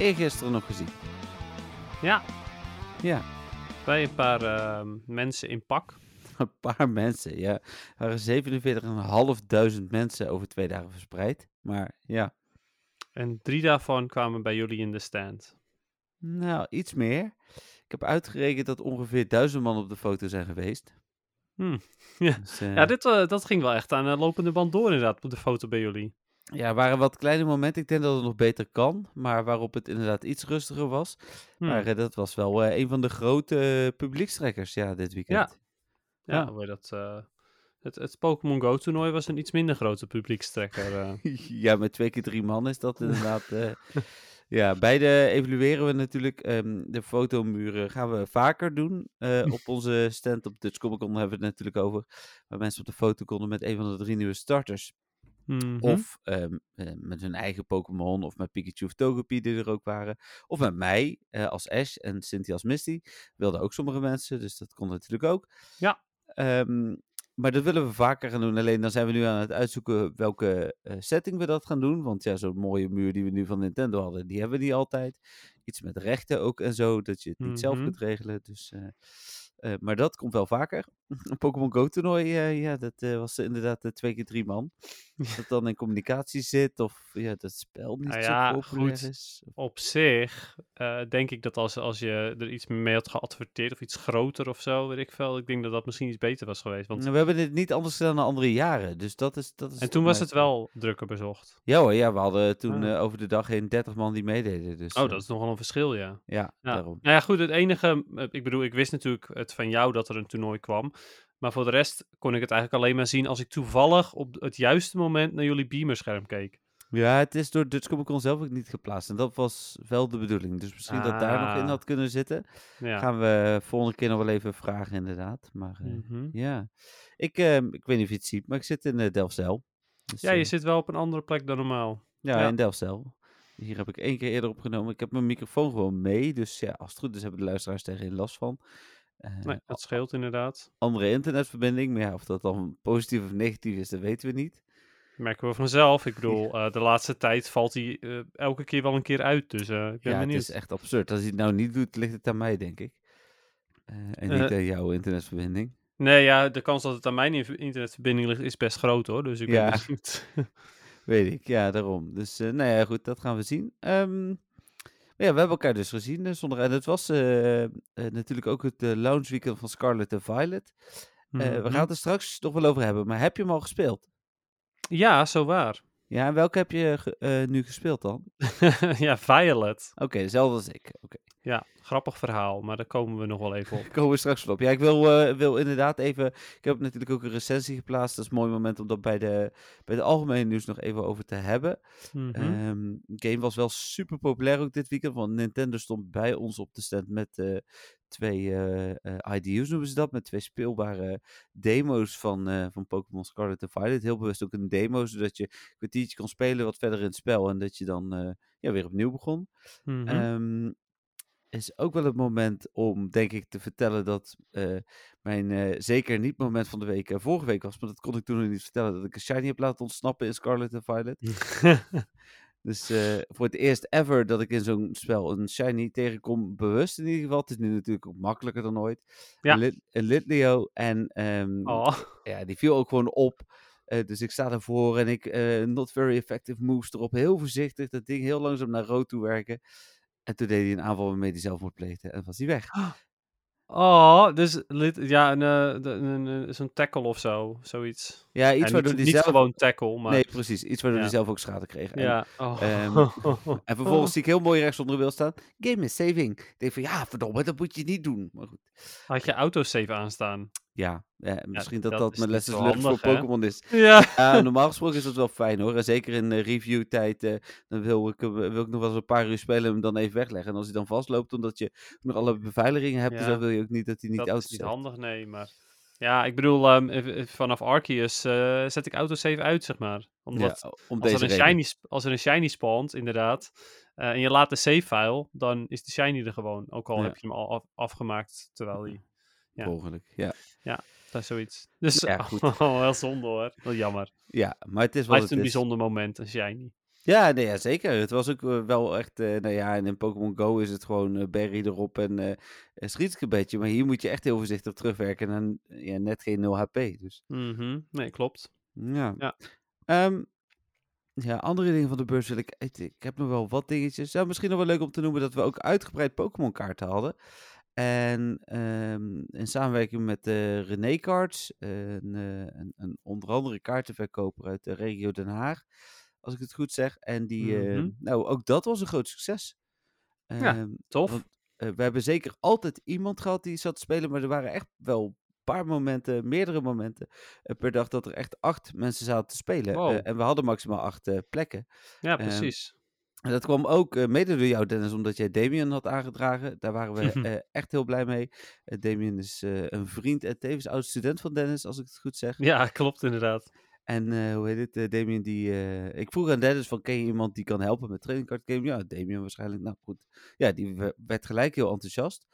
eergisteren nog gezien. Ja, Ja, bij een paar ehm, mensen in pak. een paar mensen. Ja, er waren 47.500 mensen over twee dagen verspreid. Maar ja, En drie daarvan kwamen bij jullie in de stand. nou, iets meer. Ik heb uitgerekend dat ongeveer 1000 man op de foto zijn geweest. Hm, ja. Dus, eh, Ja, dit, eh, dat ging wel echt aan de lopende band door inderdaad, op de foto bij jullie. Ja, waren wat kleine momenten. Ik denk dat het nog beter kan. Maar waarop het inderdaad iets rustiger was. Maar eh, dat was wel eh, een van de grote uh, publiekstrekkers ja, dit weekend. ja, ja. dat, eh, het, het Pokémon Go toernooi was een iets minder grote publiekstrekker. eh. Ja, met twee keer drie man is dat inderdaad. eh, ja, beide evalueren we natuurlijk. ehm, de fotomuren gaan we vaker doen. eh, op onze stand op Dutch Comic Con hebben we het natuurlijk over. Waar mensen op de foto konden met een van de drie nieuwe starters. Mhm. Of ehm, eh, met hun eigen Pokémon. Of met Pikachu of Togepi die er ook waren. Of met mij eh, als Ash en Cynthia als Misty. Wilden ook sommige mensen, dus dat kon natuurlijk ook. Ja. Ehm, maar dat willen we vaker gaan doen. Alleen dan zijn we nu aan het uitzoeken welke eh, setting we dat gaan doen. Want ja, zo'n mooie muur die we nu van Nintendo hadden, die hebben we niet altijd. Iets met rechten ook en zo, dat je het niet zelf Mhm. kunt regelen. Dus, maar dat komt wel vaker. Een Pokémon Go toernooi, eh, ja, dat eh, was inderdaad eh, twee keer drie man. Dat dan in communicatie zit of ja, dat spel niet Nou zo populair goed. is. Op zich denk ik dat als, als je er iets mee had geadverteerd of iets groter of zo, weet ik veel. Ik denk dat dat misschien iets beter was geweest. Want... Nou, We hebben dit niet anders gedaan dan andere jaren, dus dat is... Dat is En toen was het wel drukker bezocht. Ja hoor, ja, we hadden toen Ah. over de dag heen 30 man die meededen. Dus, Oh, dat is nogal een verschil, ja. Ja, Ja. daarom. Nou ja, goed, het enige, ik bedoel, ik wist natuurlijk het van jou dat er een toernooi kwam. Maar voor de rest kon ik het eigenlijk alleen maar zien als ik toevallig op het juiste moment naar jullie beamerscherm keek. Ja, het is door Dutch Comic Con zelf ook niet geplaatst. En dat was wel de bedoeling. Dus misschien dat daar nog in Ah. had kunnen zitten. Ja. Gaan we volgende keer nog wel even vragen, inderdaad. Maar eh, Mhm. ja, ik, eh, ik weet niet of je het ziet, maar ik zit in uh, Delfzijl. Dus, ja, je eh, zit wel op een andere plek dan normaal. Ja, Ja. in Delfzijl. Hier heb ik één keer eerder opgenomen. Ik heb mijn microfoon gewoon mee. Dus ja, als het goed is, hebben de luisteraars er geen last van. Eh, Nee, dat scheelt inderdaad. andere internetverbinding. Maar ja, of dat dan positief of negatief is, dat weten we niet. Merken we vanzelf. Ik bedoel, eh, de laatste tijd valt hij eh, elke keer wel een keer uit. Dus eh, ik ben ja, het is echt absurd. Als hij het nou niet doet, ligt het aan mij, denk ik. Eh, en niet Eh. aan jouw internetverbinding. Nee, ja, de kans dat het aan mijn in- internetverbinding ligt is best groot hoor. Dus ik ben Ja. benieuwd. Weet ik, ja, daarom. Dus, eh, nou ja, goed, dat gaan we zien. Ehm, maar ja, we hebben elkaar dus gezien eh, zondag. En het was eh, eh, natuurlijk ook het launch weekend van Scarlet en Violet. We Mhm. gaan het er straks nog wel over hebben. Maar heb je hem al gespeeld? Ja, zo waar. Ja, en welke heb je eh, nu gespeeld dan? ja, Violet. Oké, dezelfde als ik. Oké, Ja, grappig verhaal, maar daar komen we nog wel even op. komen we straks wel op. Ja, ik wil, eh, wil inderdaad even... Ik heb natuurlijk ook een recensie geplaatst. Dat is een mooi moment om dat bij de, bij de algemene nieuws nog even over te hebben. De game was wel super populair ook dit weekend. Want Nintendo stond bij ons op de stand met eh, twee eh, eh, IDU's noemen ze dat. Met twee speelbare demo's van, eh, van Pokémon Scarlet en Violet. Heel bewust ook een demo, zodat je een kwartiertje kon spelen wat verder in het spel. En dat je dan ja, weer opnieuw begon. Ehm, is ook wel het moment om, denk ik, te vertellen dat mijn zeker niet moment van de week eh, vorige week was. Maar dat kon ik toen nog niet vertellen. Dat ik een shiny heb laten ontsnappen in Scarlet en Violet. Dus eh, voor het eerst ever dat ik in zo'n spel een shiny tegenkom, bewust in ieder geval. Het is nu natuurlijk ook makkelijker dan ooit. Ja. Een, Litleo en ehm, oh. ja, die viel ook gewoon op. Eh, dus ik sta ervoor en ik, eh, not very effective moves erop. Heel voorzichtig, dat ding heel langzaam naar rood toe werken. En toen deed hij een aanval waarmee hij zelfmoord pleegde en was hij weg. oh, dus lid, ja, een, eh, een, een- zo'n tackle of zo, zoiets. Ja, iets waardoor niet, niet zelf... gewoon tackle, maar... Nee, precies. Iets waardoor Ja. zelf ook schade kreeg. En, ja. Oh. ehm, en vervolgens zie ik heel mooi rechts onder de wil staan. Game is saving. Ik denk van, ja, verdomme, dat moet je niet doen. Maar goed. Had je autosave aanstaan? Ja, eh, misschien dat dat dat, is mijn les is voor? Pokémon is. Ja. Ja, normaal gesproken is dat wel fijn hoor. En zeker in uh, review-tijd, eh, dan wil ik, wil ik nog wel eens een paar uur spelen en hem dan even wegleggen. En als hij dan vastloopt, omdat je nog alle beveiligingen hebt, Ja, dan wil je ook niet dat hij niet dat auto is niet zet. handig, nee. Maar ja, ik bedoel, ehm, vanaf Arceus eh, zet ik autosave uit, zeg maar. Omdat Ja, om als, er een shiny, als er een shiny spawnt, inderdaad, eh, en je laat de save file, dan is de shiny er gewoon. Ook al heb je hem al af- afgemaakt, terwijl hij... ja. Mogelijk, ja. Dat is zoiets. Dus Ja, goed. oh, wel zonde hoor. Wel jammer. Ja, maar het is Blijft het een is. bijzonder moment, een shiny. Ja, nee, ja, zeker. Het was ook eh, wel echt, eh, nou ja, en in Pokémon Go is het gewoon eh, berry erop en uh, een beetje. Maar hier moet je echt heel voorzichtig terugwerken en ja, net geen 0 HP. Dus Mhm, Nee, klopt. ja. Ja. Ehm, ja, andere dingen van de beurs wil ik, ik, ik heb nog wel wat dingetjes. Ja, misschien nog wel leuk om te noemen dat we ook uitgebreid Pokémon kaarten hadden. En ehm, in samenwerking met de René Cards, een, eh, een, een onder andere kaartenverkoper uit de regio Den Haag, als ik het goed zeg. En die, Mhm. nou, ook dat was een groot succes. Ja, Ehm, Tof. want, eh, we hebben zeker altijd iemand gehad die zat te spelen, maar er waren echt wel een paar momenten, meerdere momenten per dag dat er echt acht mensen zaten te spelen. Wow. En we hadden maximaal acht plekken. Ja, ehm, precies. En dat kwam ook eh, mede door jou, Dennis, omdat jij Damien had aangedragen. Daar waren we eh, echt heel blij mee. Eh, Damien is een vriend en tevens oud student van Dennis, als ik het goed zeg. Ja, klopt inderdaad. En hoe heet het, Damien die... ik vroeg aan Dennis van, ken je iemand die kan helpen met trading card game? Ja, Damien waarschijnlijk. Nou goed, ja, die we- werd gelijk heel enthousiast.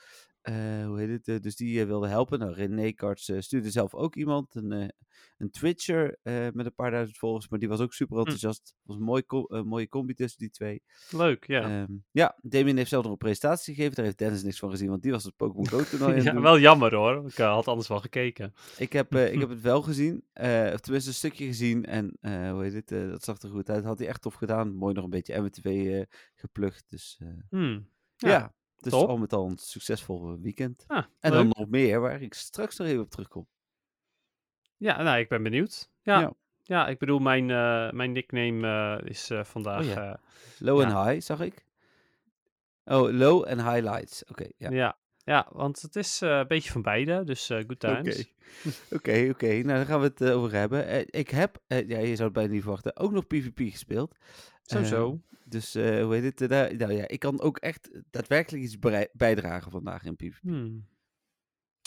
Eh, hoe heet het, eh, dus die eh, wilde helpen. Nou, René eh, stuurde zelf ook iemand, een, een Twitcher met een paar duizend volgers, maar die was ook super enthousiast. Het was een mooi mooie combi tussen die twee. Leuk, ja. Ja. ja, Damien heeft zelf nog een presentatie gegeven. Daar heeft Dennis niks van gezien, want die was het Pokémon Go toernooi ja wel jammer hoor. Ik had anders wel gekeken. Ik heb, ik heb het wel gezien, of tenminste een stukje gezien. En hoe heet het, dat zag er goed uit. Had hij echt tof gedaan. Mooi nog een beetje MTV geplukt. Dus Hmm. ja, Ja, dus top. al met al een succesvol eh, weekend. Ah, En leuk. dan nog meer, waar ik straks nog even op terugkom. Ja, nou, ik ben benieuwd. Ja, Ja. ja. ik bedoel, mijn, eh, mijn nickname eh, is vandaag... Oh ja. Low en Ja. high, zag ik. Oh, low en highlights. Oké, ja. ja. Ja. want het is eh, een beetje van beide, dus eh good times. Oké. Oké, oké. Nou, daar gaan we het eh, over hebben. Ik heb, ja, je zou het bijna niet verwachten, ook nog PvP gespeeld. Zo, zo. Dus eh, hoe heet het? daar, nou ja, ik kan ook echt daadwerkelijk iets bijdragen vandaag in PvP. Hmm.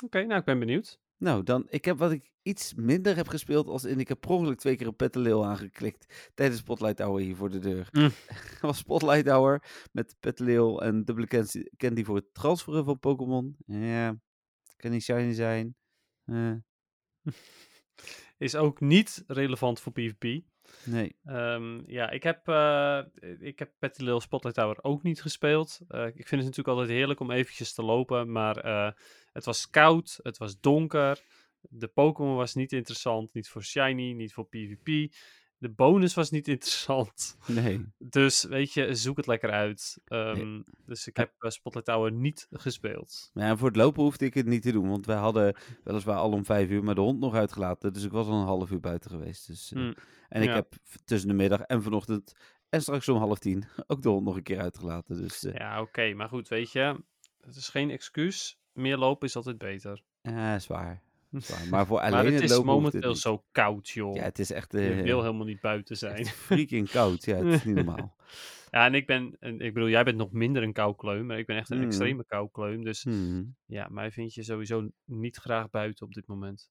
Oké, nou, ik ben benieuwd. Nou, dan, ik heb wat ik iets minder heb gespeeld als in, ik heb per ongeluk twee keer een Petalil aangeklikt tijdens Spotlight Hour hier voor de deur. Mm. Was Spotlight Hour met Petalil en dubbele candy, candy voor het transferen van Pokémon. Ja, kan niet shiny zijn. Eh, Is ook niet relevant voor PvP. Nee. Ehm, ja, ik heb, eh ik heb Petilil Spotlight Tower ook niet gespeeld. Eh, ik vind het natuurlijk altijd heerlijk om eventjes te lopen, maar eh, het was koud, het was donker. De Pokémon was niet interessant, niet voor Shiny, niet voor PvP. De bonus was niet interessant. Nee. Dus weet je, zoek het lekker uit. Ehm, Dus ik heb eh, Spotlight Tower niet gespeeld. Ja, en voor het lopen hoefde ik het niet te doen, want wij hadden weliswaar al om vijf uur, maar de hond nog uitgelaten. Dus ik was al een half uur buiten geweest. Dus, eh, Hmm, en ik ja. heb tussen de middag en vanochtend en straks om half tien ook de hond nog een keer uitgelaten. Dus eh, Ja, oké, maar goed, weet je, het is geen excuus. Meer lopen is altijd beter. ja, is waar. Is waar. Maar voor alleen maar het is het momenteel niet. zo koud, joh. Ja, het is echt, Je eh wil helemaal niet buiten zijn. freaking koud. Ja, het is niet normaal. Ja, en ik ben, en ik bedoel, jij bent nog minder een koukleum, maar ik ben echt een Mhm. extreme koukleum. Dus Hmm. ja, mij vind je sowieso niet graag buiten op dit moment.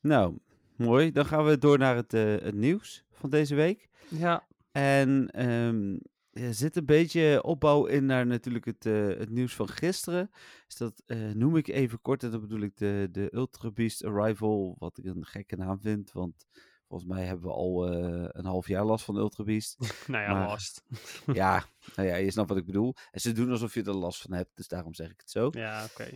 Nou, mooi. Dan gaan we door naar het, eh, het nieuws van deze week. Ja, En ehm, er zit een beetje opbouw in naar natuurlijk het, eh, het nieuws van gisteren. Dus dat eh, noem ik even kort. En dan bedoel ik de, de Ultra Beast Arrival. Wat ik een gekke naam vind. Want volgens mij hebben we al eh, een half jaar last van Ultra Beast. nou ja, Maar- last. ja, nou ja, je snapt wat ik bedoel. En ze doen alsof je er last van hebt. Dus daarom zeg ik het zo. Ja, oké.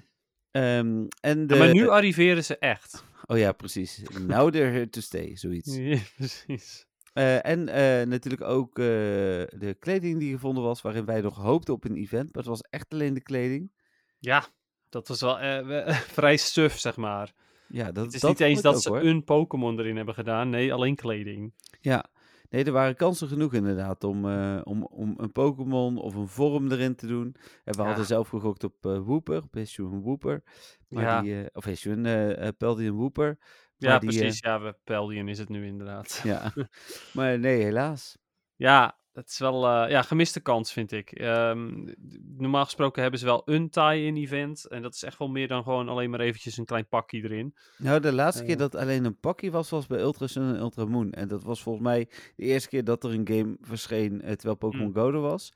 Ehm, en de, Ja, maar nu arriveren ze echt. Oh ja, precies. Now they're here to stay, zoiets. Ja, precies. Eh, en eh, natuurlijk ook eh, de kleding die gevonden was, waarin wij nog hoopten op een event. Maar het was echt alleen de kleding. Ja, dat was wel we- vrij suf, zeg maar. Ja, dat, Het is dat niet eens dat ze hoor. een Pokémon erin hebben gedaan. Nee, alleen kleding. Ja, Nee, er waren kansen genoeg inderdaad om, om, om een Pokémon of een vorm erin te doen. En we Ja. hadden zelf gegokt op Wooper, op Hisuian Wooper. Maar Ja. die, of Hisuian Peldian Wooper. Ja, die, eh, precies. Ja, we Peldian is het nu inderdaad. ja, maar nee, helaas. Ja, het is wel eh, ja, gemiste kans, vind ik. Ehm, normaal gesproken hebben ze wel een tie-in event. En dat is echt wel meer dan gewoon alleen maar eventjes een klein pakje erin. Nou, de laatste keer Eh. dat alleen een pakje was, was bij Ultra Sun en Ultra Moon. En dat was volgens mij de eerste keer dat er een game verscheen eh, terwijl Pokémon Mm. Go er was.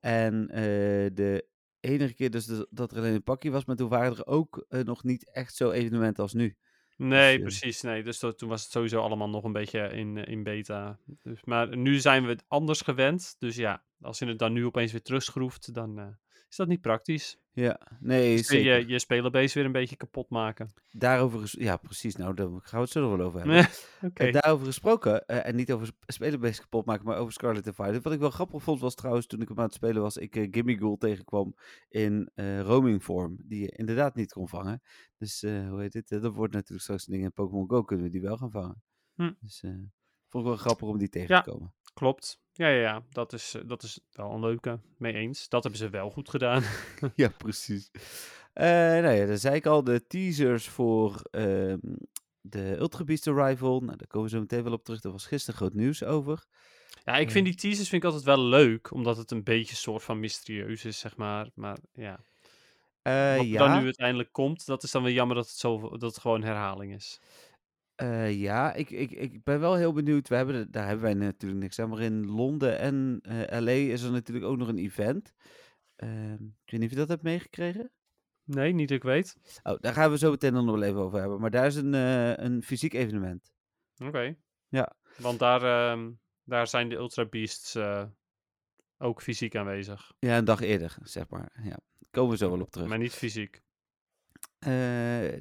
En eh, de enige keer dus dat er alleen een pakje was, maar toen waren er ook eh, nog niet echt zo evenementen als nu. Nee, eh, precies. Nee, dus dat, toen was het sowieso allemaal nog een beetje in, eh, in beta. Dus, maar nu zijn we het anders gewend. Dus ja, als je het dan nu opeens weer terugschroeft, dan eh, is dat niet praktisch. Ja, nee, Dus zeker. je je spelerbase weer een beetje kapot maken. Daarover, ja precies, nou daar gaan we het zo nog wel over hebben. Eh, daarover gesproken, eh, en niet over sp- spelenbeest kapot maken, maar over Scarlet and Violet. Wat ik wel grappig vond was trouwens, toen ik hem aan het spelen was, ik uh, Gimme Ghoul tegenkwam in eh roaming vorm, die je inderdaad niet kon vangen. Dus, hoe heet eh, dat wordt natuurlijk straks een ding in Pokémon Go, kunnen we die wel gaan vangen. Hm. Dus, vond ik wel grappig om die tegen Ja. te komen. Klopt. Ja, ja, ja. Dat is, eh, dat is wel een leuke. Mee eens. Dat hebben ze wel goed gedaan. ja, precies. Eh nou ja, dan zei ik al, de teasers voor ehm, de Ultra Beast Arrival, nou daar komen we zo meteen wel op terug, er was gisteren groot nieuws over. Ja, ik vind die teasers vind ik altijd wel leuk. Omdat het een beetje soort van mysterieus is, zeg maar. Maar ja. Eh, Wat ja. dan nu uiteindelijk komt, dat is dan weer jammer dat het, zo, dat het gewoon herhaling is. Eh, ja, ik, ik, ik ben wel heel benieuwd. We hebben, er- daar hebben wij natuurlijk niks aan. Maar in Londen en eh, LA is er natuurlijk ook nog een event. Ehm, ik weet niet of je dat hebt meegekregen. Nee, niet dat ik weet. Oh, daar gaan we zo meteen dan nog wel even over hebben. Maar daar is een, eh, een fysiek evenement. Oké. Ja. Want daar, ehm, daar zijn de Ultra Beasts eh, ook fysiek aanwezig. Ja, een dag eerder, zeg maar. Ja, komen we zo wel op terug. Maar niet fysiek. Eh,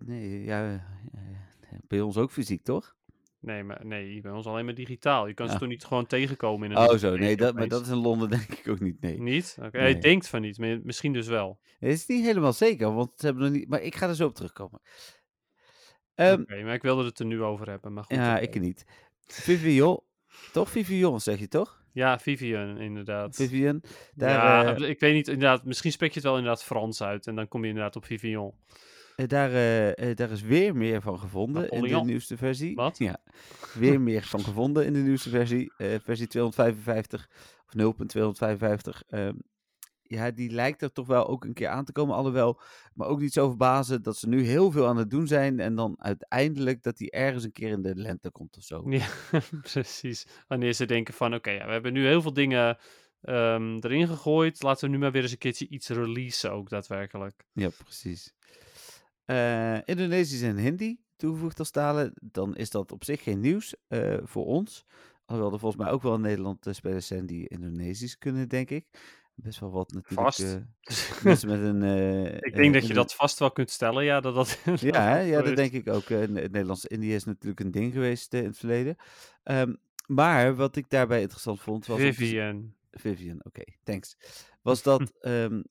nee, ja, eh, bij ons ook fysiek, toch? Nee, maar, nee, bij ons alleen maar digitaal. Je kan ze Ja. toch niet gewoon tegenkomen in een Oh, zo. Nee, dat, maar dat is in Londen denk ik ook niet. Nee. Niet? Oké, Nee. Je denkt van niet, maar misschien dus wel. Het is niet helemaal zeker, want ze hebben nog niet. Maar ik ga er zo op terugkomen. Oké, maar ik wilde het er nu over hebben. Maar goed, ja, ik niet. Vivian, toch Vivian zeg je toch? Ja, Vivian, inderdaad. Vivian. Daar, ja, eh, ik weet niet, inderdaad, misschien spreek je het wel inderdaad Frans uit en dan kom je inderdaad op Vivian. Eh, daar, eh, eh, daar is weer meer van gevonden in de nieuwste versie. Wat? Ja, weer meer van gevonden in de nieuwste versie. versie 255 of 0.255. Ehm, ja, die lijkt er toch wel ook een keer aan te komen. Alhoewel, maar ook niet zo verbazen dat ze nu heel veel aan het doen zijn. En dan uiteindelijk dat die ergens een keer in de lente komt of zo. Ja, precies. Wanneer ze denken van, oké, ja, we hebben nu heel veel dingen ehm, erin gegooid, laten we nu maar weer eens een keertje iets releasen ook daadwerkelijk. Ja, precies. Eh, Indonesisch en Hindi toegevoegd als talen, dan is dat op zich geen nieuws eh, voor ons. Alhoewel er volgens mij ook wel in Nederland eh, spelers zijn die Indonesisch kunnen, denk ik. Best wel wat natuurlijk. Vast. mensen met een... Ik denk dat je dat vast wel kunt stellen, ja, dat dat... Ja, hè? ja dat denk ik ook. Nederlands-Indië is natuurlijk een ding geweest in het verleden. Ehm, maar wat ik daarbij interessant vond was... Vivian. Vivian, oké, thanks. Was dat ehm,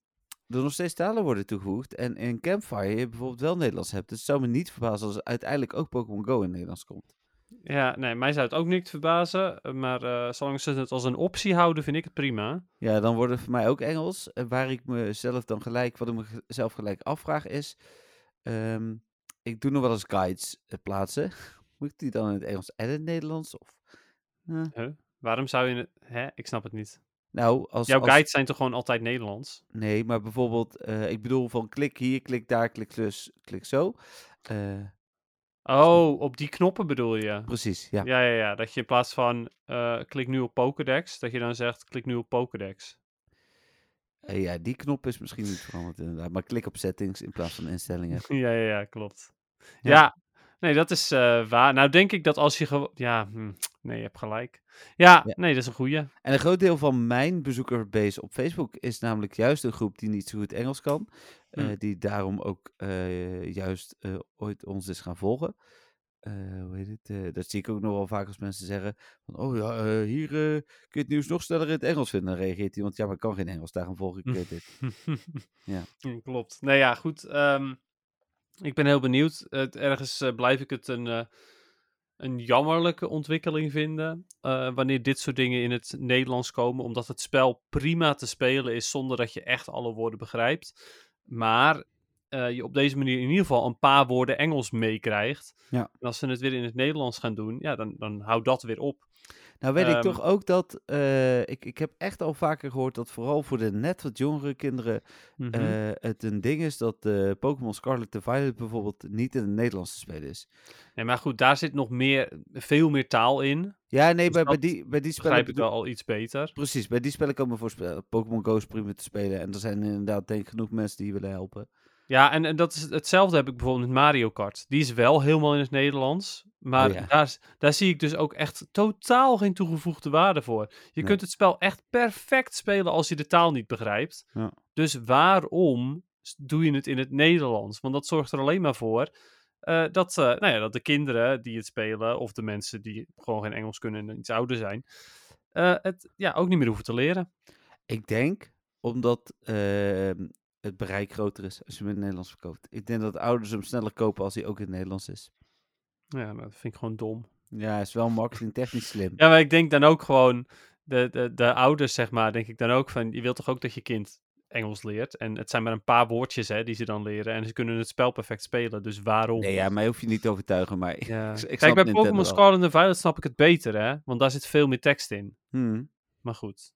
er nog steeds talen worden toegevoegd. En in Campfire je bijvoorbeeld wel Nederlands hebt. Dus het zou me niet verbazen als uiteindelijk ook Pokémon Go in Nederlands komt. Ja, nee, mij zou het ook niet verbazen, eh, maar eh, zolang ze het als een optie houden, vind ik het prima. Ja, dan wordt het voor mij ook Engels. En waar ik mezelf dan gelijk, wat ik mezelf gelijk afvraag is... ehm, ik doe nog wel eens guides eh, plaatsen. Moet ik die dan in het Engels en in het Nederlands? Of, eh, Huh? Waarom zou je het... Hè? Ik snap het niet. Nou, als... Jouw als- guides zijn toch gewoon altijd Nederlands? Nee, maar bijvoorbeeld, eh, ik bedoel van klik hier, klik daar, klik zus, klik zo. Eh, Oh, op die knoppen bedoel je? precies, ja. Ja, ja, ja. Dat je in plaats van eh, klik nu op Pokédex, dat je dan zegt klik nu op Pokédex. Ja, die knop is misschien niet veranderd inderdaad. Maar klik op settings in plaats van instellingen. ja, ja, ja, klopt. Ja. Ja, nee, dat is waar. Nou, denk ik dat als je gewoon... Ja, hm, nee, je hebt gelijk. Ja, Ja. nee, dat is een goeie. En een groot deel van mijn bezoekerbase op Facebook is namelijk juist een groep die niet zo goed Engels kan. eh, Hm. Die daarom ook eh, juist eh, ooit ons is gaan volgen. Hoe heet het? dat zie ik ook nog wel vaak als mensen zeggen van, oh ja, hier kun je het nieuws nog sneller in het Engels vinden. Dan reageert iemand, ja, maar ik kan geen Engels, daarom volg ik dit. Ja. Klopt. Nou ja, goed. ehm, ik ben heel benieuwd. Ergens blijf ik het een, een jammerlijke ontwikkeling vinden. eh, wanneer dit soort dingen in het Nederlands komen. Omdat het spel prima te spelen is zonder dat je echt alle woorden begrijpt. Maar eh, je op deze manier in ieder geval een paar woorden Engels meekrijgt. Ja. En als ze het weer in het Nederlands gaan doen, ja, dan, dan houdt dat weer op. Nou weet ik Ehm, toch ook dat, eh, ik, ik heb echt al vaker gehoord dat vooral voor de net wat jongere kinderen Mhm. eh, het een ding is dat eh, Pokémon Scarlet en Violet bijvoorbeeld niet in het Nederlands te spelen is. nee, maar goed, daar zit nog meer, veel meer taal in. Ja, nee, Dus bij, bij, die, bij die spellen... Begrijp ik wel al iets beter. Precies, bij die spellen kan ik me voorstellen. Pokémon Go is prima te spelen en er zijn inderdaad denk ik genoeg mensen die je willen helpen. Ja, en, en dat is hetzelfde heb ik bijvoorbeeld met Mario Kart. Die is wel helemaal in het Nederlands. Maar Oh ja. daar, daar zie ik dus ook echt totaal geen toegevoegde waarde voor. Je Nee. kunt het spel echt perfect spelen als je de taal niet begrijpt. Ja. Dus waarom doe je het in het Nederlands? Want dat zorgt er alleen maar voor eh, dat, eh, nou ja, dat de kinderen die het spelen, of de mensen die gewoon geen Engels kunnen en iets ouder zijn, eh, het ja, ook niet meer hoeven te leren. Ik denk omdat ehm, het bereik groter is als je hem in het Nederlands verkoopt. Ik denk dat ouders hem sneller kopen als hij ook in het Nederlands is. Ja, maar dat vind ik gewoon dom. Ja, is wel marketingtechnisch slim. Ja, maar ik denk dan ook gewoon, de, de, de ouders zeg maar, denk ik dan ook van, je wilt toch ook dat je kind Engels leert? En het zijn maar een paar woordjes hè, die ze dan leren en ze kunnen het spel perfect spelen, dus waarom? Nee, ja, mij hoef je niet te overtuigen, maar Ja. ik, ik Kijk, bij Pokémon. Scarlet en Violet snap ik het beter, hè? Want daar zit veel meer tekst in. Hmm. Maar goed.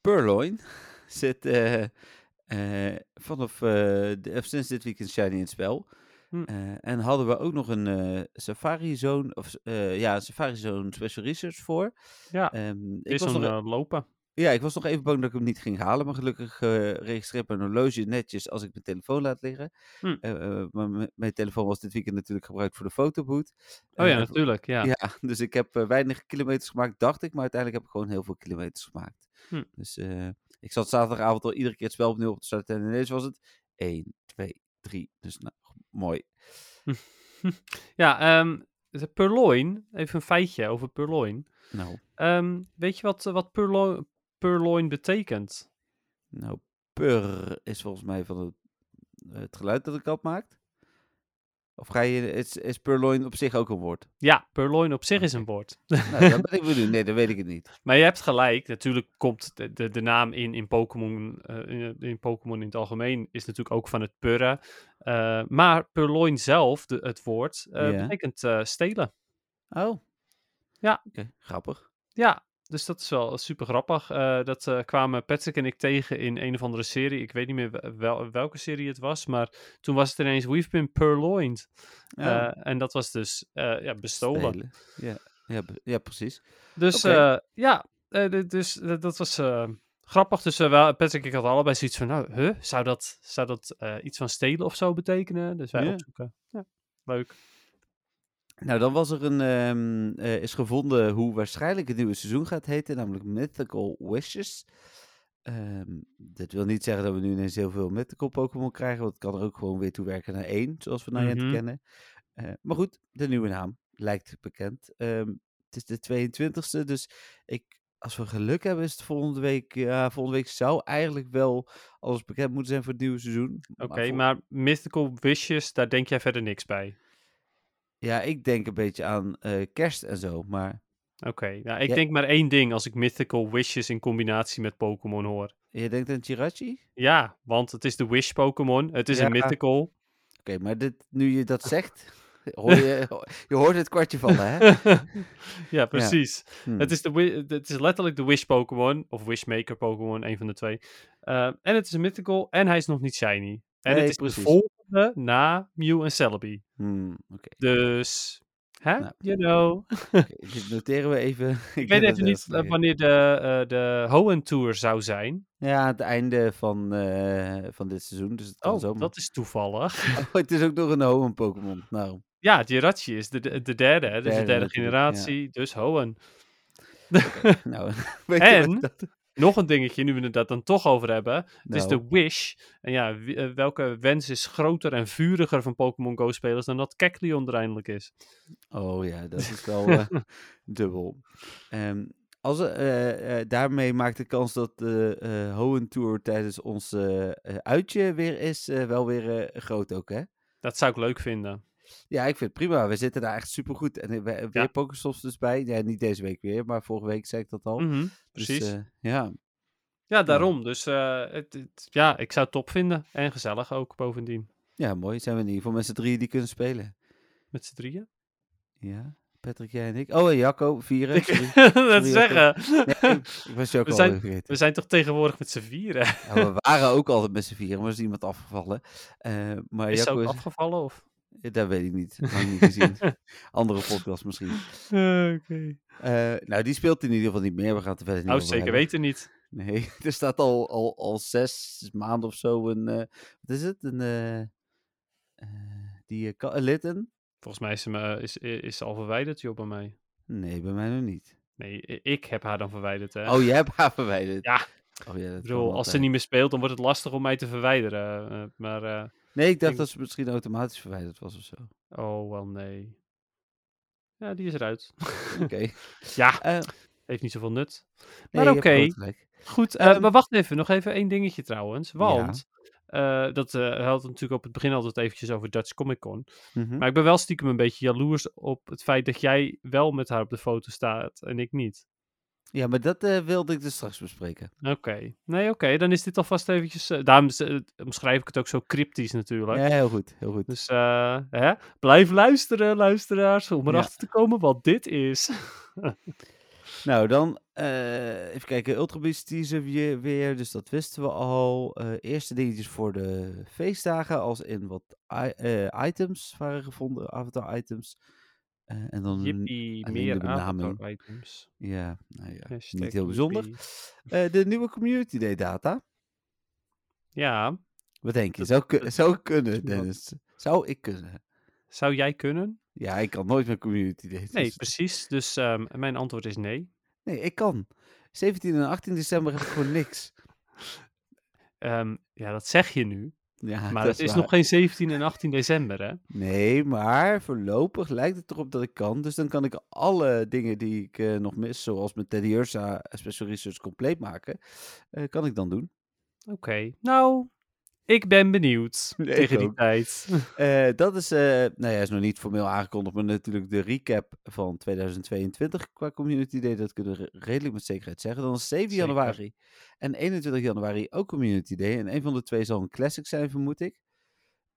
Purloin zit eh, eh, vanaf eh, de, sinds dit weekend Shiny in het spel. Hm. En hadden we ook nog een Safari Zone, of ja, een Safari Zone Special Research voor. Ja, Ehm, ik is was nog, eh, lopen. ja, ik was nog even bang dat ik hem niet ging halen, maar gelukkig registreert mijn horloge netjes als ik mijn telefoon laat liggen. Hm. Maar mijn telefoon was dit weekend natuurlijk gebruikt voor de fotoboot. Oh ja, natuurlijk, ja. ja, dus ik heb weinig kilometers gemaakt, dacht ik. Maar uiteindelijk heb ik gewoon heel veel kilometers gemaakt. Hm. Dus ik zat zaterdagavond al iedere keer het spel opnieuw op te starten. En ineens was het 1, 2, 3. Dus nou, mooi. Ja, ehm, de Purloin, even een feitje over Purloin. Nou, Ehm, weet je wat, eh, wat Purloin, Purloin betekent? nou pur is volgens mij van het, het geluid dat de kat maakt. Of ga je, is, is purloin op zich ook een woord? Ja, Purloin op zich is een woord. Nou, dan ben ik benieuwd. Nee, dan weet ik het niet. Maar je hebt gelijk. Natuurlijk komt de, de, de naam in, in Pokémon eh, in, in Pokémon in het algemeen is natuurlijk ook van het purren. Eh, maar Purloin zelf, de, het woord, eh, Ja. betekent stelen. Oh. Ja. Grappig. Ja, dus dat is wel super grappig. Eh, dat eh, kwamen Patrick en ik tegen in een of andere serie. Ik weet niet meer wel- wel, welke serie het was, maar toen was het ineens We've been purloined. Eh, en dat was dus ja, bestolen. stelen. Ja, ja, ja, precies. Dus ja, dus dat was grappig. Dus eh, wel, Patrick en ik hadden allebei zoiets van, nou, huh? zou dat, zou dat iets van stelen of zo betekenen? Dus wij Ja. opzoeken. Ja, leuk. Nou, dan was er een, ehm, eh, is gevonden hoe waarschijnlijk het nieuwe seizoen gaat heten, namelijk Mythical Wishes. Ehm, dit wil niet zeggen dat we nu ineens heel veel Mythical Pokémon krijgen, want het kan er ook gewoon weer toe werken naar één, zoals we Niantic Mhm. kennen. Eh, maar goed, de nieuwe naam lijkt bekend. Ehm, het is de 22e, dus ik, als we geluk hebben is het volgende week, ja, volgende week zou eigenlijk wel alles bekend moeten zijn voor het nieuwe seizoen. Oké, vol- maar Mythical Wishes, daar denk jij verder niks bij. Ja, ik denk een beetje aan eh, kerst en zo, maar Oké, nou, ik Ja. denk maar één ding als ik Mythical Wishes in combinatie met Pokémon hoor. je denkt aan Chirachi? Ja, want het is de Wish Pokémon. Het is Ja. een Mythical. Oké, maar dit, nu je dat zegt, hoor je, je hoort het kwartje vallen, hè? ja, precies. Hmm. Het, is de, het is letterlijk de Wish Pokémon, of Wishmaker Pokémon, een van de twee. Uh, en het is een Mythical en hij is nog niet shiny. En Nee, het is precies. de na Mew en Celebi. Hmm, Dus, hè? Nou. You know. dit noteren we even. Ik weet even niet even eh, wanneer de, eh, de Hoenn Tour zou zijn. Ja, aan het einde van, eh, van dit seizoen, dus het kan Oh, zomaar. dat is toevallig. Oh, het is ook nog een Hoenn Pokémon. Nou, Ja, Jirachi is de, de, de derde, hè? Dus de Derde generatie, dus Hoenn. nou En- dat... Nog een dingetje, nu we het dat dan toch over hebben. Het is Nou, de Wish. En ja, eh, welke wens is groter en vuriger van Pokémon Go-spelers dan dat Kecleon er eindelijk is? Oh ja, dat is wel eh, dubbel. Ehm, als, eh, daarmee maakt de kans dat de Hoenn Tour tijdens ons uitje weer is, wel weer groot ook, hè? Dat zou ik leuk vinden. Ja, ik vind het prima. We zitten daar echt super goed. En we hebben weer Ja. Pokestops dus bij. Ja, niet deze week weer, maar vorige week zei ik dat al. Mhm, Dus, precies. eh, ja. ja, daarom. Dus eh, het, het- ja, ik zou het top vinden. En gezellig ook bovendien. ja, mooi. Zijn we in ieder geval met z'n drieën die kunnen spelen. Met z'n drieën. Ja, Patrick, jij en ik. Oh, en Jacco, vieren. Ik dat zeggen. Nee, ik was je ook We al zijn- vergeten. We zijn toch tegenwoordig met z'n vieren. Ja, we waren ook altijd met z'n vieren, maar er is iemand afgevallen. Eh, maar Is Jacco ook is... afgevallen? Of? Dat weet ik niet. Lang niet gezien. Andere podcast misschien. Oké. Eh, nou, die speelt in ieder geval niet meer. We gaan het er verder niet Nou, zeker hebben. weten niet. Nee, er staat al, al, al zes maanden of zo een... eh, wat is het? Een... eh, eh, die Litten? Volgens mij is ze, me- is, is ze al verwijderd, joh, bij mij. Nee, bij mij nog niet. Nee, ik heb haar dan verwijderd, hè. Oh, jij hebt haar verwijderd. Ja. Oh, ja dat bedoel, als ze niet meer speelt, dan wordt het lastig om mij te verwijderen. eh, maar, eh, Nee, ik dacht ik- dat ze misschien automatisch verwijderd was of zo. oh, wel nee. Ja, die is eruit. Oké. ja, Eh, heeft niet zoveel nut. nee, Maar oké. Goed, Ehm, maar wacht even. Nog even één dingetje trouwens. Want, eh, dat eh had natuurlijk op het begin altijd eventjes over Dutch Comic Con. Mhm. Maar ik ben wel stiekem een beetje jaloers op het feit dat jij wel met haar op de foto staat en ik niet. Ja, maar dat eh, wilde ik dus straks bespreken. Oké. Nee, oké. Dan is dit alvast eventjes... eh, daarom eh, omschrijf ik het ook zo cryptisch natuurlijk. Ja, heel goed. Heel goed. Dus eh, hè? blijf luisteren, luisteraars, om Ja. erachter te komen wat dit is. Nou, dan even kijken. Ultra Beast teaser weer, weer, dus dat wisten we al. Eerste dingetjes voor de feestdagen, als in wat items waren gevonden, avatar-items. Eh, en dan, Jippie, meer de ja, nou ja, Hashtag niet heel bijzonder. Eh, de nieuwe Community Day data. Ja, Wat denk je? Zou, zou ik kunnen? Dennis? Zou ik kunnen? zou jij kunnen? Ja, ik kan nooit met Community Day. Nee, dus- precies. Dus ehm, mijn antwoord is nee. nee, ik kan. 17 en 18 december heb ik gewoon niks. Ehm, ja, dat zeg je nu. Ja, Maar het is waar. nog geen 17 en 18 december, hè? Nee, maar voorlopig lijkt het erop dat ik kan. Dus dan kan ik alle dingen die ik eh, nog mis, zoals met Teddy Ursa Special Research compleet maken, eh, kan ik dan doen. Oké. Nou, ik ben benieuwd ik tegen die tijd. Eh, dat is, eh, nou ja, is nog niet formeel aangekondigd, maar natuurlijk de recap van 2022 qua Community Day. Dat kunnen we re- redelijk met zekerheid zeggen. Dan is 7 Zeker. januari en 21 januari ook Community Day. En een van de twee zal een classic zijn, vermoed ik.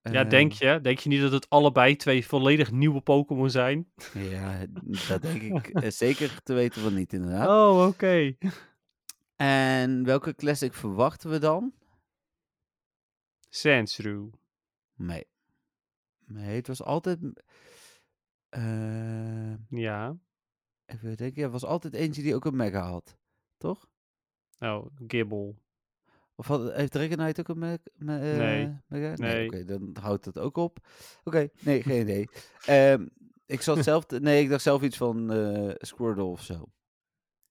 ja, denk Ehm, je? Denk je niet dat het allebei twee volledig nieuwe Pokémon zijn? Ja, dat denk ik eh, zeker te weten van niet, inderdaad. Oh, oké. En welke classic verwachten we dan? Sandshrew. Nee. Nee, het was altijd. eh Ja. even denken, ja, het was altijd eentje die ook een mega had. Toch? Oh, Gibble. Of had, heeft Dragonite ook een me me- eh, Nee. mega? Nee. Oké, dan houdt het ook op. Oké, nee, geen idee. Ehm, ik zat zelf. te- nee, ik dacht zelf iets van eh Squirtle of zo.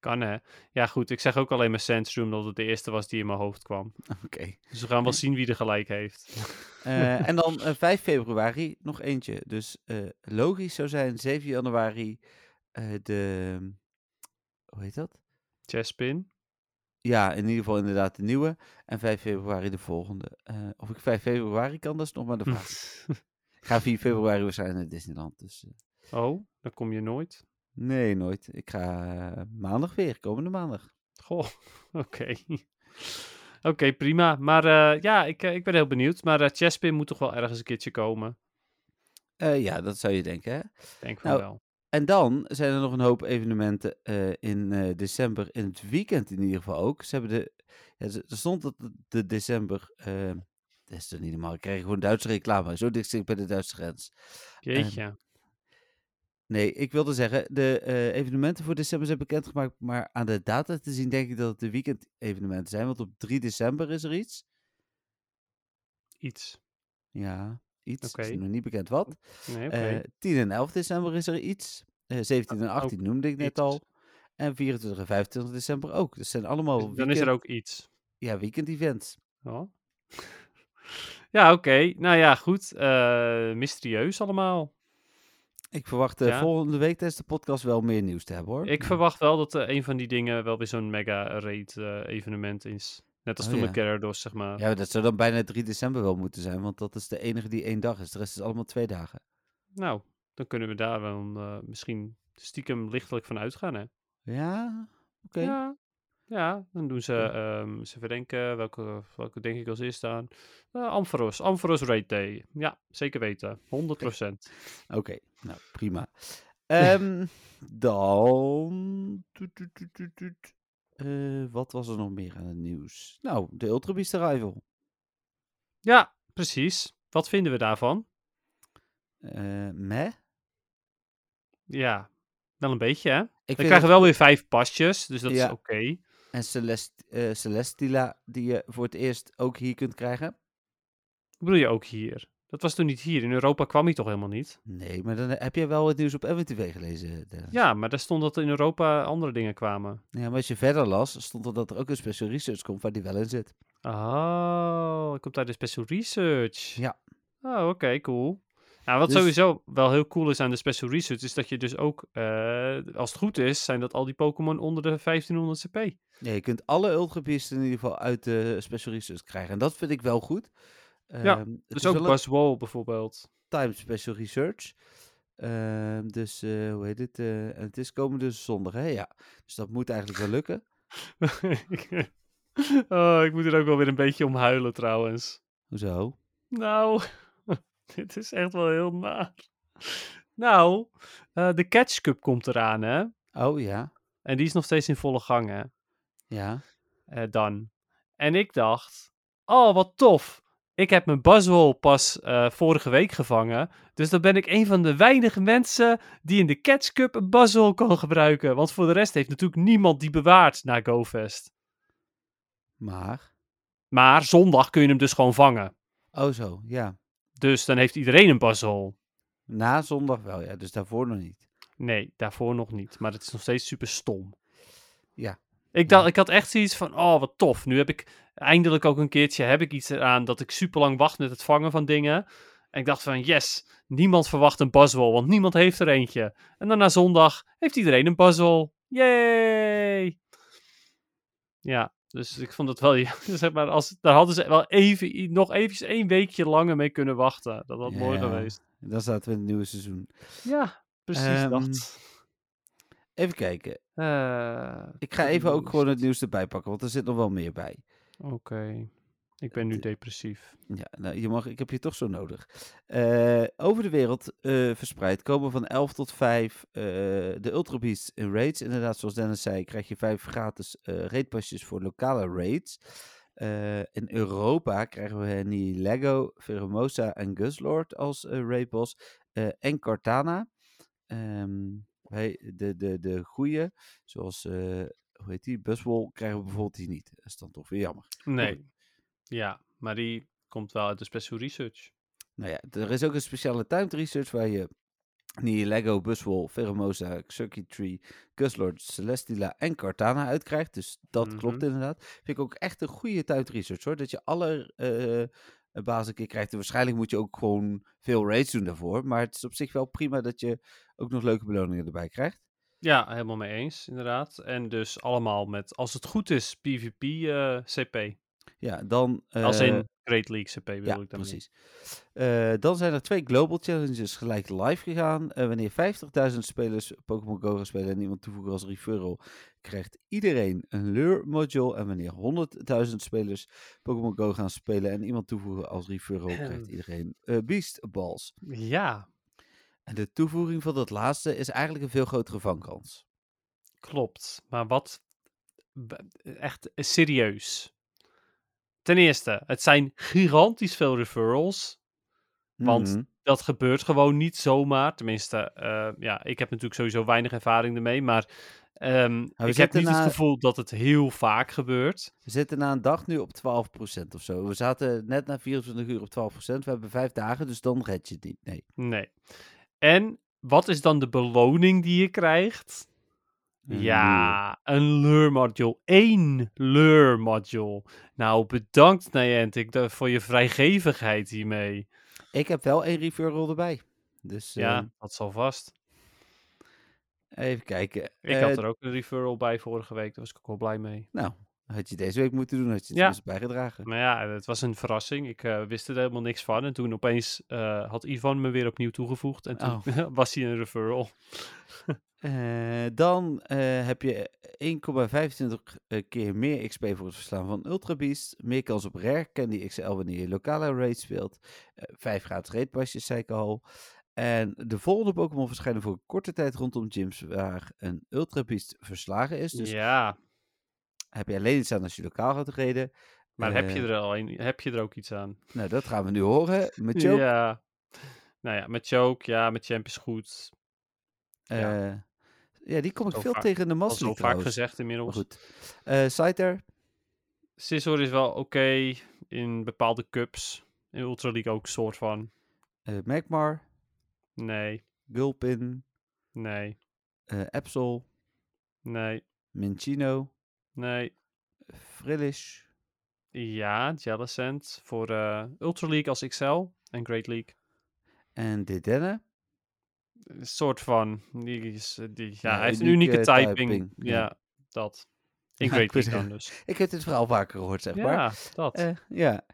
Kan hè? Ja, goed. Ik zeg ook alleen maar Sandshrew omdat het de eerste was die in mijn hoofd kwam. Oké. Dus we gaan wel zien wie er gelijk heeft. Eh, en dan eh, 5 februari nog eentje. Dus eh, logisch zou zijn 7 januari eh, de. Hoe heet dat? Chespin. Ja, in ieder geval inderdaad de nieuwe. En 5 februari de volgende. Eh, of ik 5 februari kan, dat is nog maar de vraag. ik ga 4 februari waarschijnlijk naar Disneyland. Dus eh, oh, dan kom je nooit. Nee, nooit. Ik ga eh, maandag weer, komende maandag. Goh, oké. Oké, prima. Maar eh, ja, ik, eh, ik ben heel benieuwd. Maar eh Chespin moet toch wel ergens een keertje komen. Ja, dat zou je denken, hè? Denk van Nou, wel. En dan zijn er nog een hoop evenementen in december, in het weekend in ieder geval ook. Ze hebben de, ja, ze- er stond dat de, de december, dat is toch niet normaal, ik krijg gewoon Duitse reclame, zo dicht zit bij de Duitse grens. Jeetje. Nee, ik wilde zeggen, de eh, evenementen voor december zijn bekendgemaakt, maar aan de data te zien denk ik dat het de weekend evenementen zijn, want op 3 december is er iets. Iets. Ja, iets, Oké. is nog niet bekend wat. Nee. Eh 10 en 11 december is er iets. Eh 17 en 18 noemde ik net iets. al. En 24 en 25 december ook. Dus zijn allemaal Dus weekend, dan is er ook iets. ja, weekend events. Oh. ja, oké. Nou ja, goed. Eh, mysterieus allemaal. Ik verwacht Ja. volgende week tijdens de podcast wel meer nieuws te hebben hoor. Ik verwacht wel dat eh, een van die dingen wel weer zo'n mega raid eh, evenement is. Net als Oh, toen ja. met Gyarados, zeg maar. Ja, dat zou dan bijna 3 december wel moeten zijn, want dat is de enige die één dag is. De rest is allemaal twee dagen. Nou, dan kunnen we daar wel misschien stiekem lichtelijk van uitgaan, hè? Ja, oké. Ja, ja, dan doen ze, Oké. ehm ze verdenken, welke, welke denk ik als eerste aan? Eh Ampharos, Ampharos Raid Day. Ja, zeker weten, 100%. Oké, nou prima. Ehm, dan. Eh, wat was er nog meer aan het nieuws? Nou, de Ultra Beast Arrival. Ja, precies. Wat vinden we daarvan? Eh meh? Ja, wel een beetje, hè? Ik We krijgen wel weer vijf pasjes, dus dat Ja. is oké. En Celest, eh, Celestila, die je voor het eerst ook hier kunt krijgen. Wat bedoel je ook hier? Dat was toen niet hier. In Europa kwam hij toch helemaal niet? Nee, maar dan heb je wel het nieuws op MWTV gelezen, Dennis. Ja, maar daar stond dat in Europa andere dingen kwamen. Ja, maar als je verder las, stond er dat er ook een special research komt waar die wel in zit. Oh, komt uit de Special Research. Ja. Oh, oké, cool. Nou, wat Dus- sowieso wel heel cool is aan de Special Research, is dat je dus ook, eh, als het goed is, zijn dat al die Pokémon onder de 1500 CP. Ja, je kunt alle Ultra Beasts in ieder geval uit de special research krijgen. En dat vind ik wel goed. Ja, het Dus is ook Buzzwole bijvoorbeeld. time special research. Ehm, dus, eh, hoe heet het? eh, en het is komende zondag, hè? Ja. Dus dat moet eigenlijk wel lukken. oh, ik moet er ook wel weer een beetje om huilen trouwens. Hoezo? Nou, dit is echt wel heel naar. Nou, eh, de Catch Cup komt eraan, hè? Oh, ja. En die is nog steeds in volle gang, hè? Ja. eh, dan. En ik dacht, oh wat tof. Ik heb mijn Buzzwole pas eh, vorige week gevangen. Dus dan ben ik een van de weinige mensen die in de Catch Cup een Buzzwole kan gebruiken. Want voor de rest heeft natuurlijk niemand die bewaart na GoFest. Maar. Maar zondag kun je hem dus gewoon vangen. Oh, zo. Ja. Dus dan heeft iedereen een Buzzwole. Na zondag wel, ja. Dus daarvoor nog niet. Nee, daarvoor nog niet. Maar het is nog steeds super stom. Ja. Ik, dacht, ik had echt zoiets van, oh wat tof. Nu heb ik eindelijk ook een keertje heb ik iets eraan dat ik super lang wacht met het vangen van dingen. En ik dacht van, yes, niemand verwacht een Buzzwole, want niemand heeft er eentje. En dan na zondag heeft iedereen een Buzzwole. Yay! Ja, dus ik vond het wel, ja, zeg maar, als, daar hadden ze wel even, nog eventjes één weekje langer mee kunnen wachten. Dat had mooi geweest. Dan zaten we in het nieuwe seizoen. Ja, precies Ehm, dat. Even kijken. Eh, Ik ga even ook nieuws. gewoon het nieuws erbij pakken, want er zit nog wel meer bij. Oké, ik ben nu Het- depressief. Ja, nou, je mag, ik heb je toch zo nodig. Eh, over de wereld eh, verspreid komen van 11 tot 5 eh, de Ultra Beasts in raids. Inderdaad, zoals Dennis zei, krijg je 5 gratis eh raidpasjes voor lokale raids. Eh, in Europa krijgen we Lego, Pheromosa en Guslord als eh raidboss. eh, en Cortana. Ehm, wij, de, de, de goeie, zoals, eh, hoe heet die, Buzzwole, krijgen we bijvoorbeeld die niet. Dat is dan toch weer jammer. Nee. Ja, maar die komt wel uit de Special Research. Nou ja, er is ook een speciale timed research waar je die Lego, Buswol, Pheromosa, Circuit Tree, Guslord, Celestila en Cartana uitkrijgt. Dus dat klopt Mhm. inderdaad. Vind ik ook echt een goede timed research hoor. Dat je alle bazen een keer krijgt. En waarschijnlijk moet je ook gewoon veel raids doen daarvoor. Maar het is op zich wel prima dat je ook nog leuke beloningen erbij krijgt. Ja, helemaal mee eens, inderdaad. En dus allemaal met, als het goed is, PvP-CP. Ja, dan... als eh, in Great League CP wil Ja, ik daarmee. precies. Eh, dan zijn er twee global challenges gelijk live gegaan. Eh, wanneer 50.000 spelers Pokémon Go gaan spelen en iemand toevoegen als referral, krijgt iedereen een lure module. En wanneer 100.000 spelers Pokémon Go gaan spelen en iemand toevoegen als referral, krijgt iedereen eh, Beast Balls. Ja, En de toevoeging van dat laatste is eigenlijk een veel grotere vangkans. klopt. Maar wat, echt eh, serieus. Ten eerste, het zijn gigantisch veel referrals. Want Mhm. dat gebeurt gewoon niet zomaar. Tenminste, eh, ja, ik heb natuurlijk sowieso weinig ervaring ermee. Maar ehm, ik heb niet het gevoel dat het heel vaak gebeurt. We zitten na een dag nu op 12% of zo. We zaten net na 24 uur op 12%. We hebben vijf dagen, dus dan red je het niet. Nee. Nee. En wat is dan de beloning die je krijgt? Een Ja, een lure module. Eén lure module. Nou, bedankt Niantic voor je vrijgevigheid hiermee. Ik heb wel één referral erbij. Dus Ja, eh, dat zal vast. even kijken. Ik Eh, had er ook een referral bij vorige week, daar was ik ook wel blij mee. Nou, Had je deze week moeten doen, had je het Ja. bijgedragen. Maar ja, het was een verrassing. Ik eh, wist er helemaal niks van. En toen opeens eh, had Ivan me weer opnieuw toegevoegd. En toen Oh. was hij een referral. Eh, dan heb je 1,25 eh, keer meer XP voor het verslaan van Ultra Beast. Meer kans op Rare Candy XL wanneer je lokale raid speelt. Vijf gratis raidpasjes, zei ik al. En de volgende Pokémon verschijnen voor een korte tijd rondom gyms waar een Ultra Beast verslagen is. Dus ja, heb je alleen iets aan als je lokaal gaat reden. maar heb, je Eh, er al een, heb je er ook iets aan? Nou, dat gaan we nu horen. Met Choke. Ja. Nou ja, met Choke, ja, met Champ is goed. ja. eh, ja, die kom ik Zo veel vaak- tegen in de Al zo League vaak gezegd Maar inmiddels. goed. Eh Scyther. Scizor is wel oké in bepaalde cups. In Ultra League ook soort van. eh Magmar. Nee, Gulpin. nee, eh Absol. nee, Minchino. Nee. Frillish. Ja, Jellicent voor eh, Ultra League als XL en Great League. En Dedenne. Een soort van. Die is, eh, die, ja, Ja, hij heeft een unieke unieke typing. typing, Ja, ja. dat. In Great League dan dus. Ik heb dit verhaal vaker gehoord, zeg maar. Ja, dat. Eh, ja.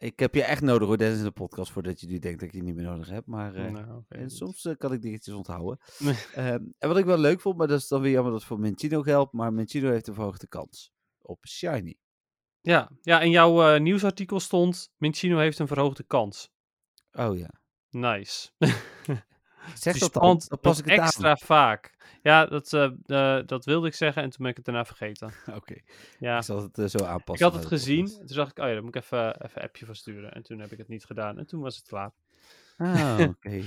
Ik heb je echt nodig hoor, Dennis, in de podcast, voordat je nu denkt dat ik je niet meer nodig heb. Maar eh, nou, eh, goed. soms eh, kan ik dingetjes onthouden. Ehm, en wat ik wel leuk vond, maar dat is dan weer jammer dat het voor Minchino geldt. Maar Minchino heeft een verhoogde kans op Shiny. Ja, ja, in jouw eh, nieuwsartikel stond: Minchino heeft een verhoogde kans. Oh ja. Nice. Zeg dat dan, dan pas ik het extra vaak. Ja, dat, eh, eh, dat wilde ik zeggen en toen ben ik het daarna vergeten. Oké, Ja, ik zal het eh, zo ik aanpassen. had naar het gezien. Toen dacht ik, oh ja, daar moet ik even, even een appje voor sturen. En toen heb ik het niet gedaan. En toen was het klaar. Ah, oké.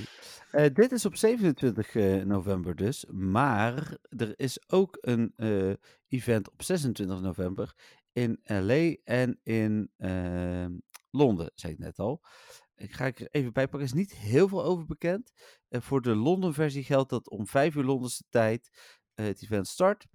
Dit is op 27 eh, november dus. Maar er is ook een event op 26 november in LA en in Londen, zei ik net al. Ik ga ik er even bij pakken. Er is niet heel veel over bekend. Eh, voor de Londen versie geldt dat om 5 uur Londense tijd eh, het event start.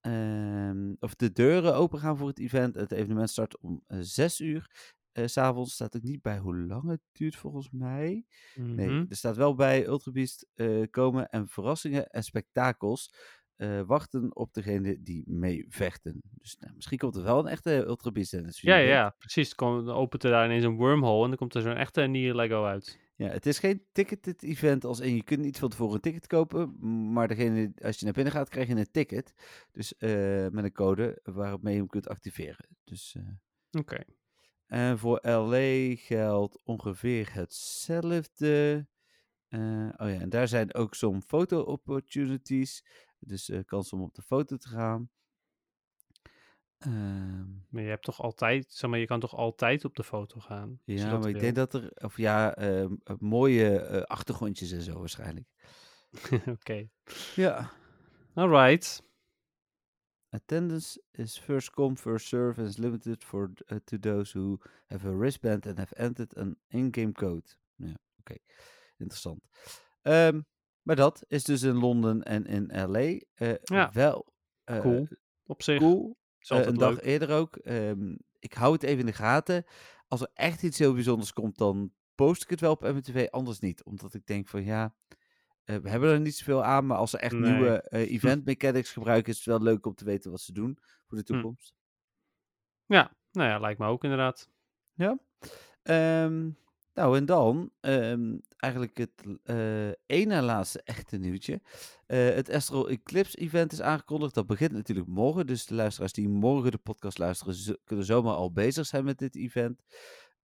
Ehm, of de deuren open gaan voor het event. Het evenement start om eh, 6 uur. S S'avonds staat ook niet bij hoe lang het duurt volgens mij. Nee, Mhm. er staat wel bij Ultra Beast eh, komen en verrassingen en spektakels eh, wachten op degene die mee vechten. Dus nou, misschien komt er wel een echte Ultra Beast in het Ja, ja, precies. Dan opent er daar ineens een wormhole en dan komt er zo'n echte nieuwe Lego uit. Ja, het is geen ticketed event als in je kunt niet van tevoren een ticket kopen, maar degene, als je naar binnen gaat krijg je een ticket. Dus eh, met een code waarmee je hem kunt activeren. Dus eh, Oké. En voor LA geldt ongeveer hetzelfde. Oh ja, en daar zijn ook zo'n foto-opportunities. Dus eh, kans om op de foto te gaan. Ehm, Maar je hebt toch altijd, zeg maar, je kan toch altijd op de foto gaan? ja, maar ik wil? denk dat er, of ja, ehm, eh, mooie eh, achtergrondjes en zo waarschijnlijk. Oké. Ja. Alright. Attendance is first come, first serve and is limited for, uh, to those who have a wristband and have entered an in-game code. Ja, oké. Interessant. Ehm, maar dat is dus in Londen en in LA. eh, Ja. Wel eh, Cool. Op zich cool. een dag eerder ook. Ehm, ik hou het even in de gaten. Als er echt iets heel bijzonders komt, dan post ik het wel op MTV, anders niet. Omdat ik denk van ja, eh, we hebben er niet zoveel aan. Maar als ze echt Nee. nieuwe eh, event mechanics gebruiken, is het wel leuk om te weten wat ze doen voor de Hm. toekomst. Ja, nou ja, lijkt me ook inderdaad. Ja. Ehm, nou, en dan ehm, eigenlijk het eh ene laatste echte nieuwtje. Eh, het Astral Eclipse event is aangekondigd. Dat begint natuurlijk morgen. Dus de luisteraars die morgen de podcast luisteren, z- kunnen zomaar al bezig zijn met dit event.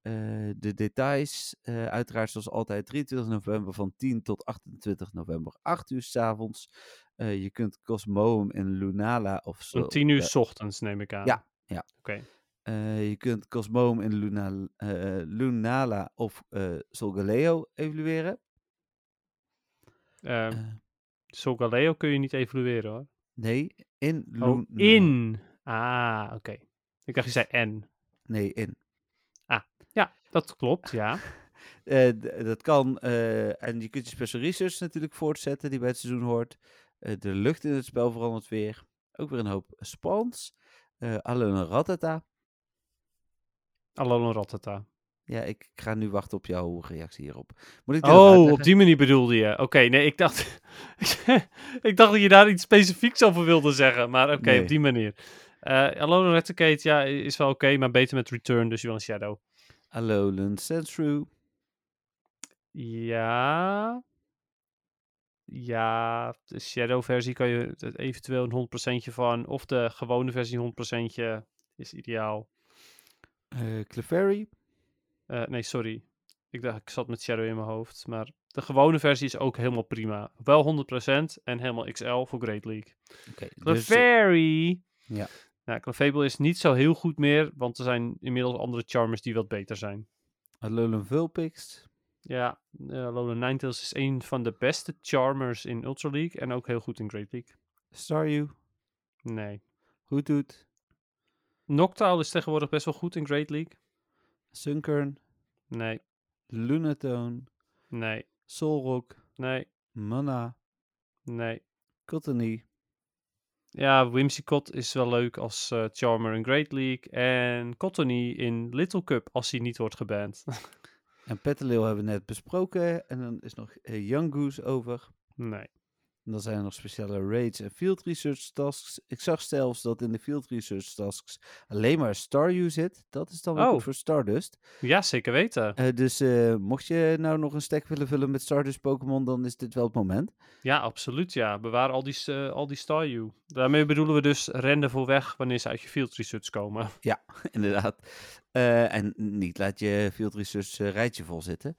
Eh, de details, eh, uiteraard zoals altijd, 23 november van 10 tot 28 november, 8 uur s'avonds. avonds. je kunt Cosmoem in Lunala of zo. Om tien uur ja, s ochtends neem ik aan. Ja, ja. Oké. Eh, je kunt Cosmoem in Luna, eh, Lunala of eh Solgaleo evalueren. Eh, Eh, Solgaleo kun je niet evalueren hoor. nee, in. Oh, in. Ah, oké. Ik dacht je zei en. Nee, in. Ja, dat klopt, ja. Dat kan. en je kunt je special research natuurlijk voortzetten, die bij het seizoen hoort. De lucht in het spel verandert weer. Ook weer een hoop spawns. Eh Alone Ratata. Alone Ratata. Ja, ik ga nu wachten op jouw reactie hierop. Moet ik Oh, op die manier bedoelde je. Oké, nee, ik dacht... ik dacht dat je daar iets specifieks over wilde zeggen. Maar oké, Nee. op die manier. Eh Alone ja, is wel oké, maar beter met Return, dus je wil een Shadow. Alolan Sandshrew. Ja. Ja, de Shadow-versie kan je eventueel een 100% van. Of de gewone versie 100% is ideaal. Eh Clefairy. Eh, nee, sorry. Ik dacht, ik zat met Shadow in mijn hoofd. Maar de gewone versie is ook helemaal prima. Wel 100% en helemaal XL voor Great League. Oké, dus, eh, Clefairy! ja. Nou, Clefable is niet zo heel goed meer, want er zijn inmiddels andere Charmers die wat beter zijn. Alolan Vulpix. Ja, uh, Alolan Ninetales is een van de beste Charmers in Ultra League en ook heel goed in Great League. Staryu. Nee. Hoothoot. Noctowl is tegenwoordig best wel goed in Great League. Sunkern. Nee, Lunatone. nee, Solrock. nee, Mana. nee. Cottony. Ja, Whimsicott is wel leuk als eh, Charmer in Great League. En Cottony in Little Cup als hij niet wordt geband. En Petalil hebben we net besproken. En dan is nog eh, Young Goose over. nee. En dan zijn er nog speciale raids en field research tasks. Ik zag zelfs dat in de field research tasks alleen maar Staryu zit. Dat is dan Oh. goed voor Stardust. Ja, zeker weten. Eh, dus eh, mocht je nou nog een stack willen vullen met Stardust Pokémon, dan is dit wel het moment. Ja, absoluut ja. Bewaar al die, eh, al die Staryu. Daarmee bedoelen we dus rennen voor weg wanneer ze uit je field research komen. Inderdaad. Eh, en niet laat je field research rijtje vol zitten.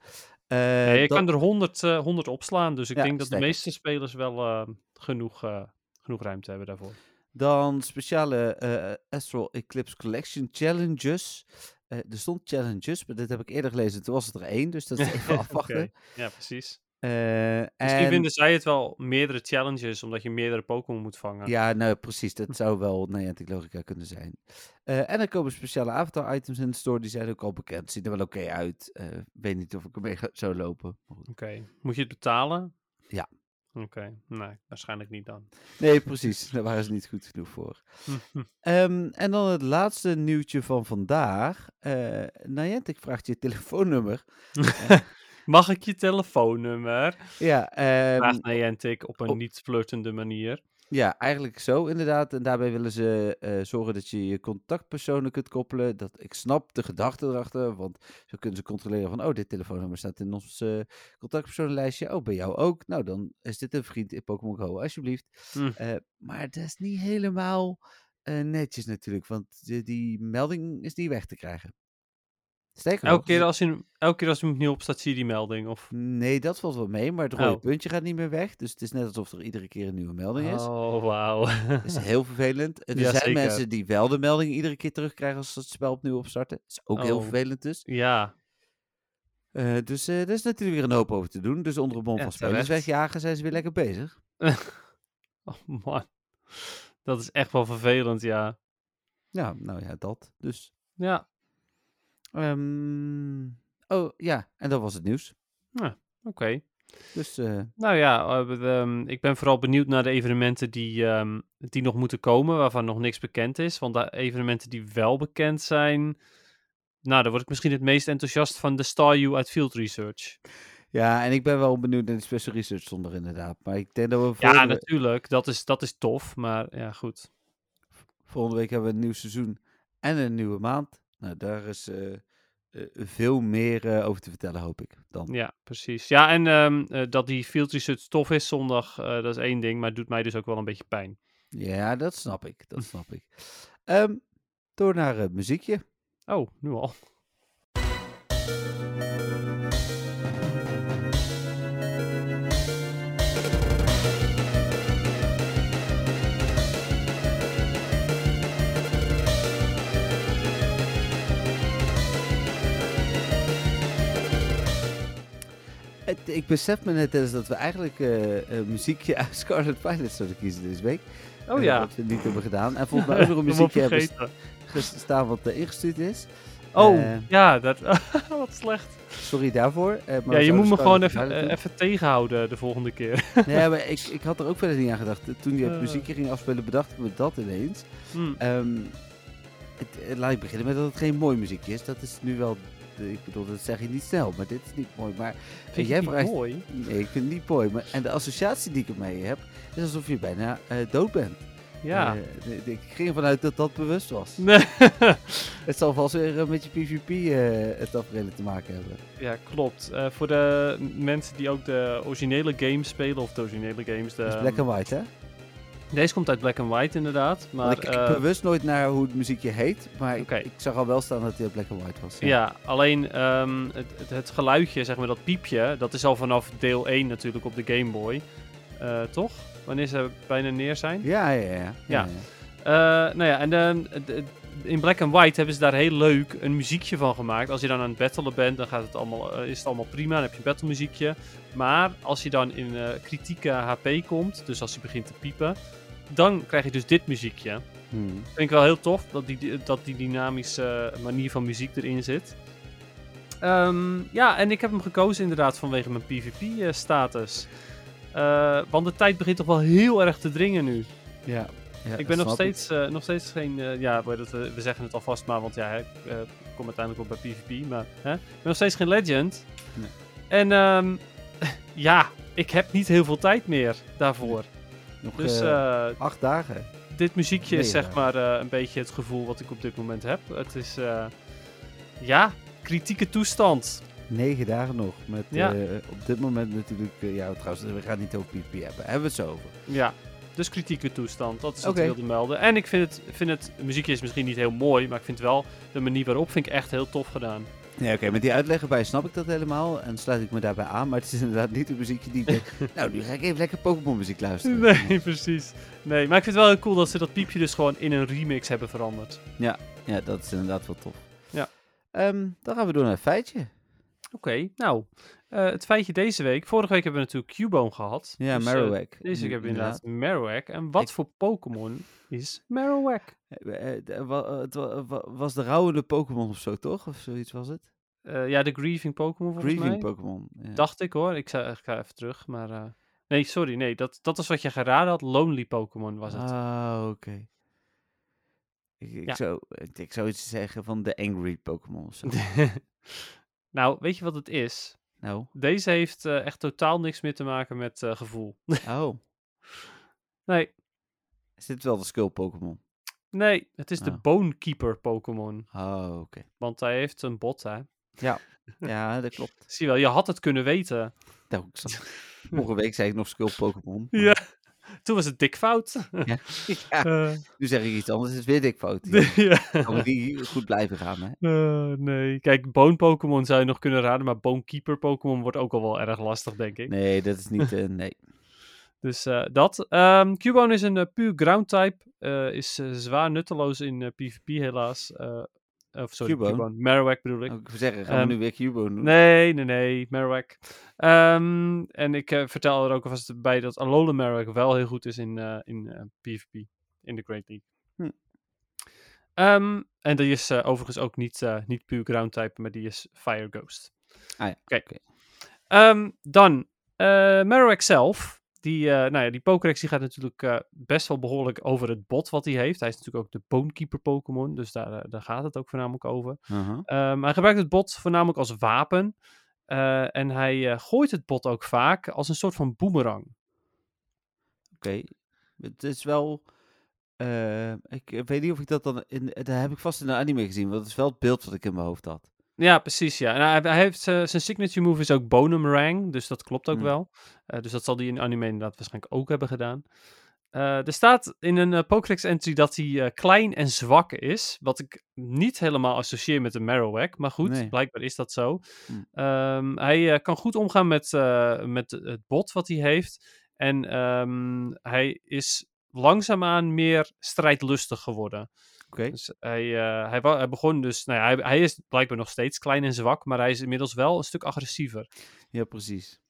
Eh, Nee, je kan er 100, eh 100 opslaan. Dus ik Ja, denk dat de meeste spelers wel eh, genoeg, eh, genoeg ruimte hebben daarvoor. Dan speciale eh, Astral Eclipse Collection Challenges. Eh, er stond challenges, maar dit heb ik eerder gelezen. Toen was het er één, dus dat is even afwachten. Ja, precies. Eh, Misschien en- vinden zij het wel meerdere challenges, omdat je meerdere Pokémon moet vangen. Ja, nou precies. Dat zou wel Niantic Logica kunnen zijn. Eh, en er komen speciale avatar-items in de store. Die zijn ook al bekend. Ziet er wel oké uit. Eh, weet niet of ik ermee zou lopen. Oké. Moet je het betalen? Ja. Oké, nee, waarschijnlijk niet dan. Nee, precies. Daar waren ze niet goed genoeg voor. Ehm, en dan het laatste nieuwtje van vandaag. Eh Niantic vraagt je telefoonnummer. Mag ik je telefoonnummer? Ja, ehm, Vraagt Niantic op een op- niet flirtende manier. Ja, eigenlijk zo inderdaad. En daarbij willen ze eh, zorgen dat je je contactpersonen kunt koppelen. Dat, ik snap de gedachte erachter, want zo kunnen ze controleren van... oh, dit telefoonnummer staat in ons eh, contactpersonenlijstje. Oh, bij jou ook. Nou, dan is dit een vriend in Pokémon Go, alsjeblieft. Eh, maar dat is niet helemaal netjes natuurlijk, want die, die melding is niet weg te krijgen. Sterker Elke nog, keer, als hij, elke keer als hij opnieuw opstaat, zie je die melding. Of... Nee, dat valt wel mee, maar het rode Oh. puntje gaat niet meer weg. Dus het is net alsof er iedere keer een nieuwe melding is. Oh, wauw. Dat is heel vervelend. Er Ja, zijn zeker. mensen die wel de melding iedere keer terugkrijgen als ze het spel opnieuw opstarten. Dat is ook heel Oh. vervelend dus. ja, Eh, dus eh er is natuurlijk weer een hoop over te doen. Dus onder een bom Ja, van spelers wegjagen zijn ze weer lekker bezig. oh, man. Dat is echt wel vervelend, ja. Ja, nou ja, dat. Dus. Ja, ehm, oh ja, en dat was het nieuws. oké. Dus eh, Nou ja, eh, ehm, ik ben vooral benieuwd naar de evenementen die, ehm, die nog moeten komen, waarvan nog niks bekend is. Want de evenementen die wel bekend zijn, nou, daar word ik misschien het meest enthousiast van de Staryu uit Field Research. ja, en ik ben wel benieuwd naar die special research zonder inderdaad. Maar ik denk dat we Ja, natuurlijk, dat is, dat is tof, maar ja, goed. volgende week hebben we een nieuw seizoen en een nieuwe maand. Nou, daar is eh, eh, veel meer eh, over te vertellen, hoop ik. Dan. Ja, precies. Ja, en ehm, eh, dat die Field Research tof is zondag, dat is één ding, maar het doet mij dus ook wel een beetje pijn. Ja, dat snap ik. Dat snap ik. Ehm, door naar het muziekje. Oh, nu al. Het, ik besef me net eens dat we eigenlijk eh, een muziekje uit Scarlet Violet zouden kiezen deze week. Oh Eh, ja. Wat we niet hebben gedaan. En volgens mij ook nog een muziekje hebben vergeten. ges- staan wat eh, ingestuurd is. Oh, ja, dat, wat slecht. Sorry daarvoor. maar Ja, je moet me gewoon even, even tegenhouden de volgende keer. Nee, maar ik, ik had er ook verder niet aan gedacht. Toen Eh. muziekje ging afspelen, bedacht ik me dat ineens. Hm. Ehm, het, laat ik beginnen met dat het geen mooi muziekje is. Dat is nu wel... de- ik bedoel, dat zeg je niet snel, maar dit is niet mooi. Maar Vind je jij vraagt- mooi? Nee, ik vind het niet mooi. Maar, en de associatie die ik ermee heb, is alsof je bijna eh, dood bent. Ja. Eh, ik ging ervan uit dat dat bewust was. Nee. Het zal vast weer eh, met je PvP eh het te maken hebben. ja, klopt. Eh, voor de mensen die ook de originele games spelen, of de originele games. De, Dat is black and white, hè? Deze komt uit Black and White inderdaad. Maar Want ik kijk eh, bewust nooit naar hoe het muziekje heet, maar ik, zag al wel staan dat hij black and white was. Ja, alleen ehm, het, het, het geluidje, zeg maar, dat piepje, dat is al vanaf deel 1 natuurlijk op de Game Boy. Eh, toch? Wanneer ze bijna neer zijn. Ja, ja, ja. ja, Ja. Eh, nou ja, en het- het- in Black and White hebben ze daar heel leuk een muziekje van gemaakt. Als je dan aan het battelen bent, dan gaat het allemaal, is het allemaal prima. Dan heb je een battle muziekje. Maar als je dan in kritieke HP komt, dus als hij begint te piepen, dan krijg je dus dit muziekje. Hmm. Vind ik wel heel tof dat die, dat die dynamische manier van muziek erin zit. Ehm, ja, en ik heb hem gekozen inderdaad vanwege mijn PvP-status. Eh, want de tijd begint toch wel heel erg te dringen nu. Ja. ja, ik ben nog steeds, eh, nog steeds geen... eh, ja, we, dat, we zeggen het alvast maar, want ja, ik eh, kom uiteindelijk ook bij PvP. Maar hè, ik ben nog steeds geen legend. Nee. En ehm, ja, ik heb niet heel veel tijd meer daarvoor. Nog Dus eh, eh, acht dagen. dit muziekje is zeg maar eh, een beetje het gevoel wat ik op dit moment heb. Het is, ja, kritieke toestand. Negen dagen nog. Met Ja. op dit moment natuurlijk... ja, trouwens, we gaan niet over PvP hebben. Hebben we het zo over. Ja, dus kritieke toestand. Dat is wat ik wilde melden. En ik vind het, vind het, muziekje is misschien niet heel mooi, maar ik vind wel de manier waarop vind ik echt heel tof gedaan. Nee, oké, met die uitleg erbij snap ik dat helemaal. En sluit ik me daarbij aan. Maar het is inderdaad niet een muziekje die ik denk... nou, nu ga ik even lekker Pokémon muziek luisteren. Nee, precies. Nee, maar ik vind het wel heel cool dat ze dat piepje dus gewoon in een remix hebben veranderd. Ja, dat is inderdaad wel tof. Ja. Ehm, dan gaan we door naar een feitje. Oké, nou, eh, het feitje deze week. Vorige week hebben we natuurlijk Cubone gehad. Ja, Dus, eh, Marowak. Deze week hebben we Inderdaad. inderdaad Marowak. En wat Ik- voor Pokémon is Marowak? Eh, eh, wa- het wa- wa- was de rouwende Pokémon of zo, toch? Of zoiets was het? Eh, ja, de Grieving Pokémon volgens Grieving mij. Pokémon. Ja. Dacht ik hoor. Ik, zei, ik ga even terug, maar... eh, Nee, sorry, nee. Dat, dat was wat je geraden had. Lonely Pokémon was het. Ah, oké. Ik, ik, Ja. zou, ik, zou iets zeggen van de Angry Pokémon of zo. nou, weet je wat het is? nou, Deze heeft eh, echt totaal niks meer te maken met eh, gevoel. oh. nee, Is dit wel de Skull Pokémon? Nee. Het is de Oh. Bonekeeper Pokémon. Oh, oké. Want hij heeft een bot, hè. Ja, dat klopt. Zie je wel, je had het kunnen weten. Nou, Vorige week zei ik nog Skull Pokémon. maar- Ja. Toen was het dik fout. Ja. Ja, Eh, nu zeg ik iets anders. Het is weer dik fout. hier. ja. Kan die goed blijven gaan, hè? Eh, nee, kijk, Bone Pokémon zou je nog kunnen raden, maar Bonekeeper Pokémon wordt ook al wel erg lastig, denk ik. Nee, dat is niet... eh, nee. Dus eh, dat. Ehm Cubone is een eh, puur ground type. eh, is zwaar nutteloos in PvP helaas. Of sorry, Cubone? Cubone. Marowak bedoel ik. Ik wil zeggen, gaan Ehm, we nu weer Cubone doen? Nee, nee, nee. Marowak. Ehm, en ik vertel er ook alvast bij dat Alola Marowak wel heel goed is in, in PvP. In de Great League. Hm. Ehm, en die is overigens ook niet, niet puur ground type, maar die is Fire Ghost. Ah ja, Oké. Ehm, dan, Marowak zelf. Die, eh, nou ja, die Pokédex die gaat natuurlijk eh, best wel behoorlijk over het bot wat hij heeft. Hij is natuurlijk ook de Bonekeeper Pokémon, dus daar, eh, daar gaat het ook voornamelijk over. Uh-huh. Ehm, hij gebruikt het bot voornamelijk als wapen. en hij gooit het bot ook vaak als een soort van boemerang. Oké. Het is wel... ik weet niet of ik dat dan... In, dat heb ik vast in de anime gezien, want het is wel het beeld wat ik in mijn hoofd had. Ja, precies. Ja. En hij, hij heeft eh, zijn signature move is ook Bonemerang, dus dat klopt ook Hmm. wel. Eh, dus dat zal hij in anime inderdaad waarschijnlijk ook hebben gedaan. Eh, er staat in een eh, Pokédex entry dat hij klein en zwak is, wat ik niet helemaal associeer met de Marowak, maar goed, Nee. blijkbaar is dat zo. Hmm. Ehm, hij kan goed omgaan met, met het bot wat hij heeft en ehm, hij is langzaamaan meer strijdlustig geworden. Dus hij, eh, hij, hij begon dus, nou ja, hij, hij is blijkbaar nog steeds klein en zwak, maar hij is inmiddels wel een stuk agressiever. Ja, precies.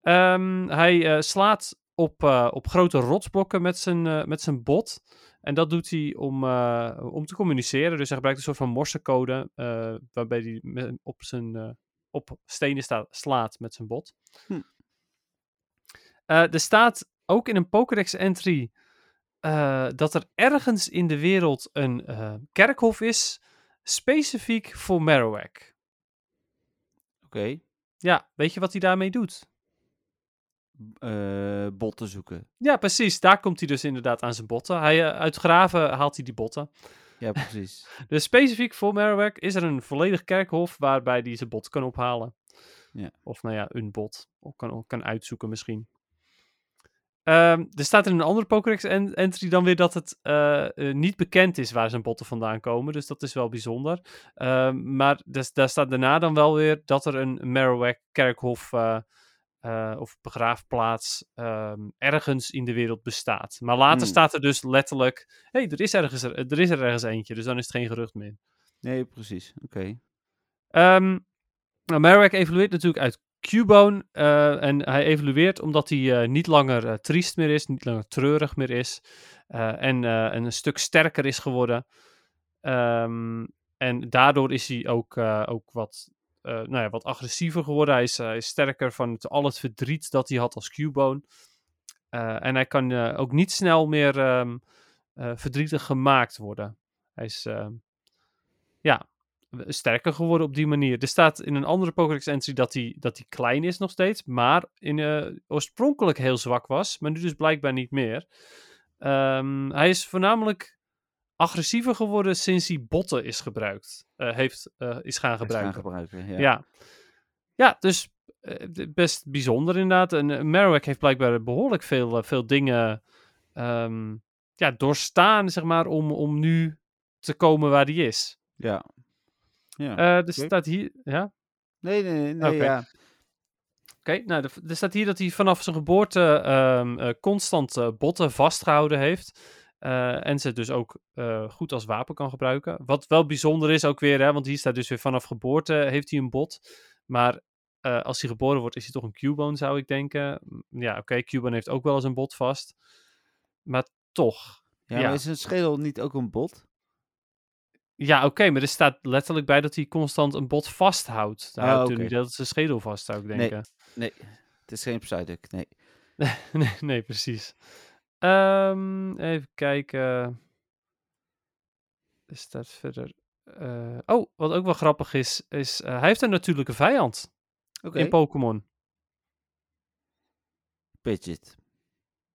Ehm, hij eh, slaat op, eh, op grote rotsblokken met zijn, met zijn bot. En dat doet hij om, om te communiceren. Dus hij gebruikt een soort van morsecode, waarbij hij op, zijn, op stenen slaat met zijn bot. Hm. Er staat ook in een Pokédex eh, dat er ergens in de wereld een eh, kerkhof is, specifiek voor Marowak. Oké. Ja, weet je wat hij daarmee doet? eh, botten zoeken. Ja, precies. Daar komt hij dus inderdaad aan zijn botten. Hij, uit graven haalt hij die botten. Ja, precies. Dus specifiek voor Marowak is er een volledig kerkhof waarbij hij zijn bot kan ophalen. Ja. Of nou ja, een bot. Of kan, kan uitzoeken misschien. Ehm, er staat in een andere Pokédex en- entry dan weer dat het eh, eh, niet bekend is waar zijn botten vandaan komen. Dus dat is wel bijzonder. Ehm, maar dus, daar staat daarna dan wel weer dat er een Marowak kerkhof eh, of begraafplaats ehm, ergens in de wereld bestaat. Maar later Hmm. staat er dus letterlijk, hé, hey, er, is ergens, er is er ergens eentje. Dus dan is het geen gerucht meer. Nee, precies. Oké. Ehm nou, Marowak evolueert natuurlijk uit Cubone. eh, en hij evolueert omdat hij eh, niet langer eh, triest meer is, niet langer treurig meer is. en een stuk sterker is geworden. Ehm, en daardoor is hij ook, ook wat, nou ja, wat agressiever geworden. Hij is, sterker van het, al het verdriet dat hij had als Cubone. En hij kan ook niet snel meer ehm, eh, verdrietig gemaakt worden. Hij is ehm, ja, sterker geworden op die manier. Er staat in een andere Pokédex entry dat hij, dat hij klein is nog steeds, maar in, eh, oorspronkelijk heel zwak was, maar nu dus blijkbaar niet meer. Ehm, hij is voornamelijk agressiever geworden sinds hij botten is gebruikt, eh, heeft, eh, is gaan Gaan gebruiken. Ja. Ja. ja. dus best bijzonder inderdaad. En uh, Marowak heeft blijkbaar behoorlijk veel, veel dingen ehm, ja, doorstaan, zeg maar, om, om nu te komen waar hij is. Ja. Ja. Eh, er oké. staat hier, ja, nee, nee, nee. ja. Oké, nou, er, staat hier dat hij vanaf zijn geboorte ehm, eh, constant eh, botten vastgehouden heeft. En ze dus ook goed als wapen kan gebruiken. Wat wel bijzonder is ook weer, hè, want hier staat dus weer vanaf geboorte heeft hij een bot. Maar als hij geboren wordt, is hij toch een Cubone, zou ik denken. Ja, oké, Cubone heeft ook wel eens een bot vast. Maar toch. Ja, Ja. maar is een schedel niet ook een bot? Ja, oké, maar er staat letterlijk bij dat hij constant een bot vasthoudt. Hij oké. niet dat zijn schedel vast, zou ik Nee. denken. Nee, het is geen Psyduck, nee. nee, nee, precies. Ehm, even kijken. Er staat verder. eh, oh, wat ook wel grappig is, is eh, hij heeft een natuurlijke vijand Oké, in Pokémon. Pidgeot.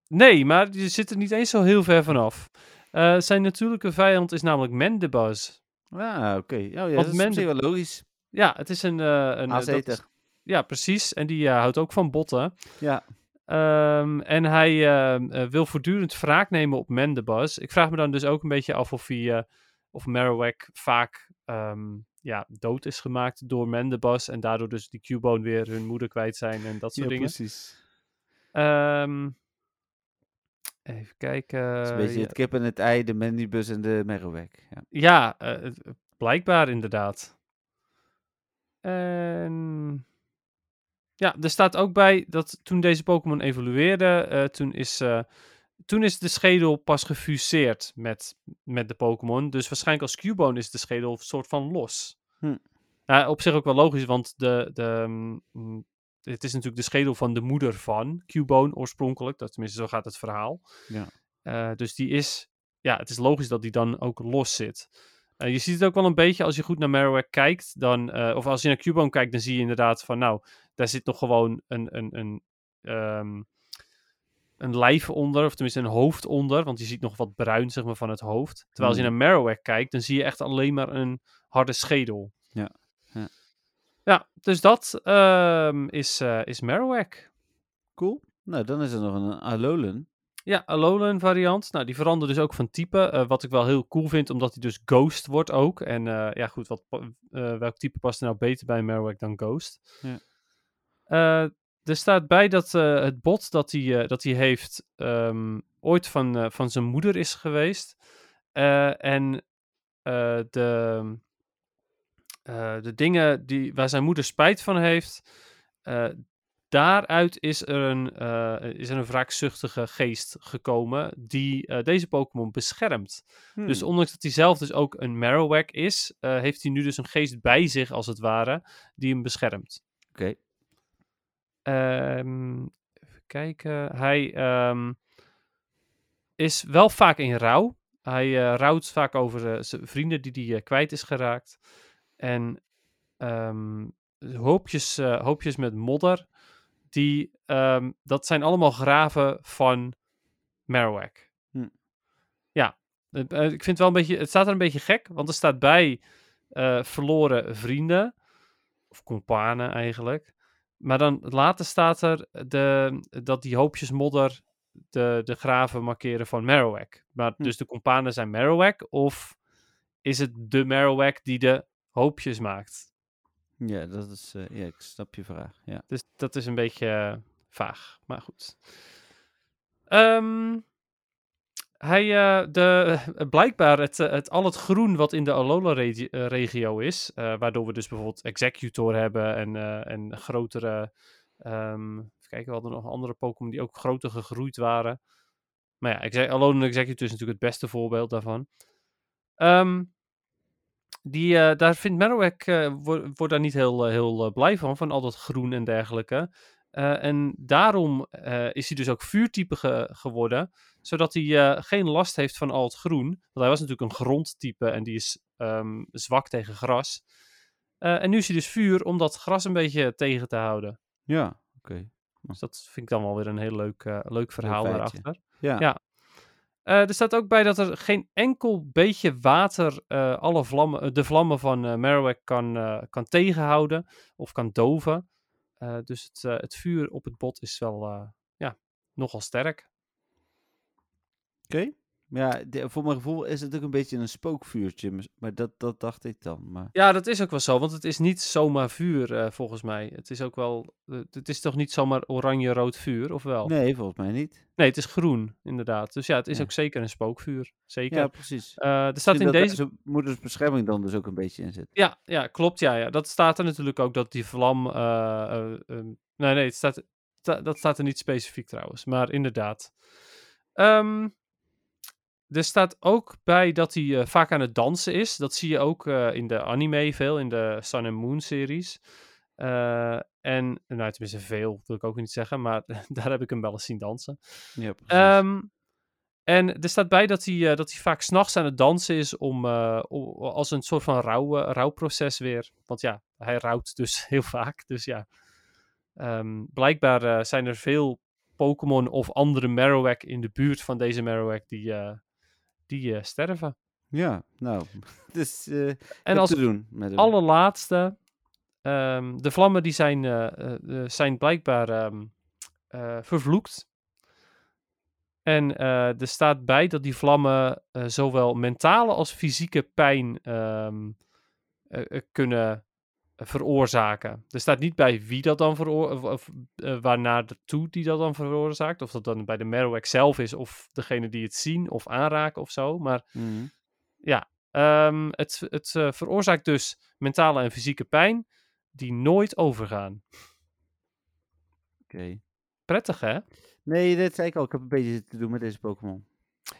Nee, maar je zit er niet eens zo heel ver vanaf. Eh, zijn natuurlijke vijand is namelijk Mandibuzz. Ah, oké. Oh, ja, Want dat is op men- zich wel logisch. Ja, het is een... eh, een eh, is- ja, precies. En die houdt ook van botten. Ja, Ehm, en hij ehm, eh, wil voortdurend wraak nemen op Mandibuzz. Ik vraag me dan dus ook een beetje af of hij, of Marowak vaak ehm, ja, dood is gemaakt door Mandibuzz. En daardoor dus die Cubone weer hun moeder kwijt zijn en dat soort ja dingen. precies. Ehm, even kijken. Het is een beetje ja. het kip en het ei, de Mandibus en de Marowak. Ja. Ja, eh, het- blijkbaar inderdaad. En ja, er staat ook bij dat toen deze Pokémon evolueerde, eh, toen, is, eh, toen is de schedel pas gefuseerd met, met de Pokémon. Dus waarschijnlijk als Cubone is de schedel een soort van los. Hm. Nou, op zich ook wel logisch, want de, de, mm, het is natuurlijk de schedel van de moeder van Cubone oorspronkelijk. Dat, tenminste, zo gaat het verhaal. Ja. Eh, dus die is, ja, het is logisch dat die dan ook los zit. Eh, je ziet het ook wel een beetje als je goed naar Marowak kijkt, dan, eh, of als je naar Cubone kijkt, dan zie je inderdaad van, nou, daar zit nog gewoon een, een, een, ehm, een lijf onder, of tenminste een hoofd onder, want je ziet nog wat bruin, zeg maar, van het hoofd. Terwijl als je Hmm. naar Marowak kijkt, dan zie je echt alleen maar een harde schedel. Ja, ja. Dus dat ehm, is, eh, is Marowak. Cool. Nou, dan is er nog een Alolan. Ja, Alolan variant. Nou, die verandert dus ook van type. eh, wat ik wel heel cool vind, omdat hij dus Ghost wordt ook. En eh, ja, goed, wat, welk type past er nou beter bij Marowak dan Ghost? Ja. Er staat bij dat het bot dat hij, dat hij heeft ehm, ooit van, van zijn moeder is geweest. En de, eh, de dingen die, waar zijn moeder spijt van heeft, eh, daaruit is er een, eh, is er een wraakzuchtige geest gekomen die deze Pokémon beschermt. Dus Hmm. ondanks dat hij zelf dus ook een Marowak is, heeft hij nu dus een geest bij zich, als het ware, die hem beschermt. Oké. Ehm, even kijken. Hij ehm, is wel vaak in rouw. Hij rouwt vaak over zijn vrienden die hij kwijt is geraakt. En ehm, hoopjes, eh, hoopjes met modder die, ehm, dat zijn allemaal graven van Marowak. Hm. Ja, eh, ik vind het wel een beetje, het staat er een beetje gek, want er staat bij eh, verloren vrienden, of companen eigenlijk. Maar dan later staat er de, dat die hoopjes modder de, de graven markeren van Marowak. Maar Hm. dus de companen zijn Marowak, of is het de Marowak die de hoopjes maakt? Ja, dat is, eh, ja, ik snap je vraag. Ja. Dus dat is een beetje eh, vaag, maar goed. Ehm, hij, eh, de, blijkbaar het, het, al het groen wat in de Alola-regio is, waardoor we dus bijvoorbeeld Executor hebben en, en grotere, ehm, even kijken, we hadden nog andere Pokémon die ook groter gegroeid waren. Maar ja, Alolan Executor is natuurlijk het beste voorbeeld daarvan. Ehm, die, eh, daar vindt Marowak, eh, wordt daar niet heel, eh, heel blij van, van al dat groen en dergelijke. En daarom is hij dus ook vuurtype ge- geworden, zodat hij geen last heeft van al het groen. Want hij was natuurlijk een grondtype en die is ehm, zwak tegen gras. En nu is hij dus vuur om dat gras een beetje tegen te houden. Ja, oké. Dus dat vind ik dan wel weer een heel leuk, leuk verhaal daarachter. Ja. Ja. Eh, er staat ook bij dat er geen enkel beetje water eh, alle vlammen, eh, de vlammen van Marowak kan, kan tegenhouden of kan doven. Dus het, het vuur op het bot is wel ja, nogal sterk. Oké. Ja, de- voor mijn gevoel is het ook een beetje een spookvuurtje. Maar dat, dat dacht ik dan. Maar... Ja, dat is ook wel zo, want het is niet zomaar vuur eh, volgens mij. Het is ook wel, eh, het is toch niet zomaar oranje-rood vuur, of wel? Nee, volgens mij niet. Nee, het is groen, inderdaad. Dus ja, het is Ja. ook zeker een spookvuur. Zeker. Ja, precies. Eh, er staat in deze zijn moedersbescherming dan dus ook een beetje in zit. Ja, ja, klopt. Ja, ja. Dat staat er natuurlijk ook dat die vlam. eh, eh, ehm, nee, nee, het staat, sta- dat staat er niet specifiek trouwens. Maar inderdaad. Ehm, er staat ook bij dat hij eh, vaak aan het dansen is. Dat zie je ook eh, in de anime veel, in de Sun and Moon series. Eh, en, nou, tenminste veel, wil ik ook niet zeggen. Maar daar heb ik hem wel eens zien dansen. Ja. Ehm, en er staat bij dat hij, dat hij vaak s'nachts aan het dansen is om, als een soort van rouw, rouwproces weer. Want ja, hij rouwt dus heel vaak. Dus ja, Ehm, blijkbaar zijn er veel Pokémon of andere Marowak in de buurt van deze Marowak die, die eh, sterven. ja, nou. Dus En als te doen met hem. allerlaatste, ehm, de vlammen die zijn, eh, zijn blijkbaar ehm, eh, vervloekt. En er staat bij dat die vlammen zowel mentale als fysieke pijn ehm, eh, eh, kunnen veroorzaken. Er staat niet bij wie dat dan veroorzaakt, eh, waarnaar de toe die dat dan veroorzaakt. Of dat dan bij de Marowak zelf is, of degene die het zien of aanraken of zo. Maar Mhm. Ehm, het het eh, veroorzaakt dus mentale en fysieke pijn die nooit overgaan. Oké. Prettig, hè? Nee, dat zei ik al. Ik heb een beetje te doen met deze Pokémon.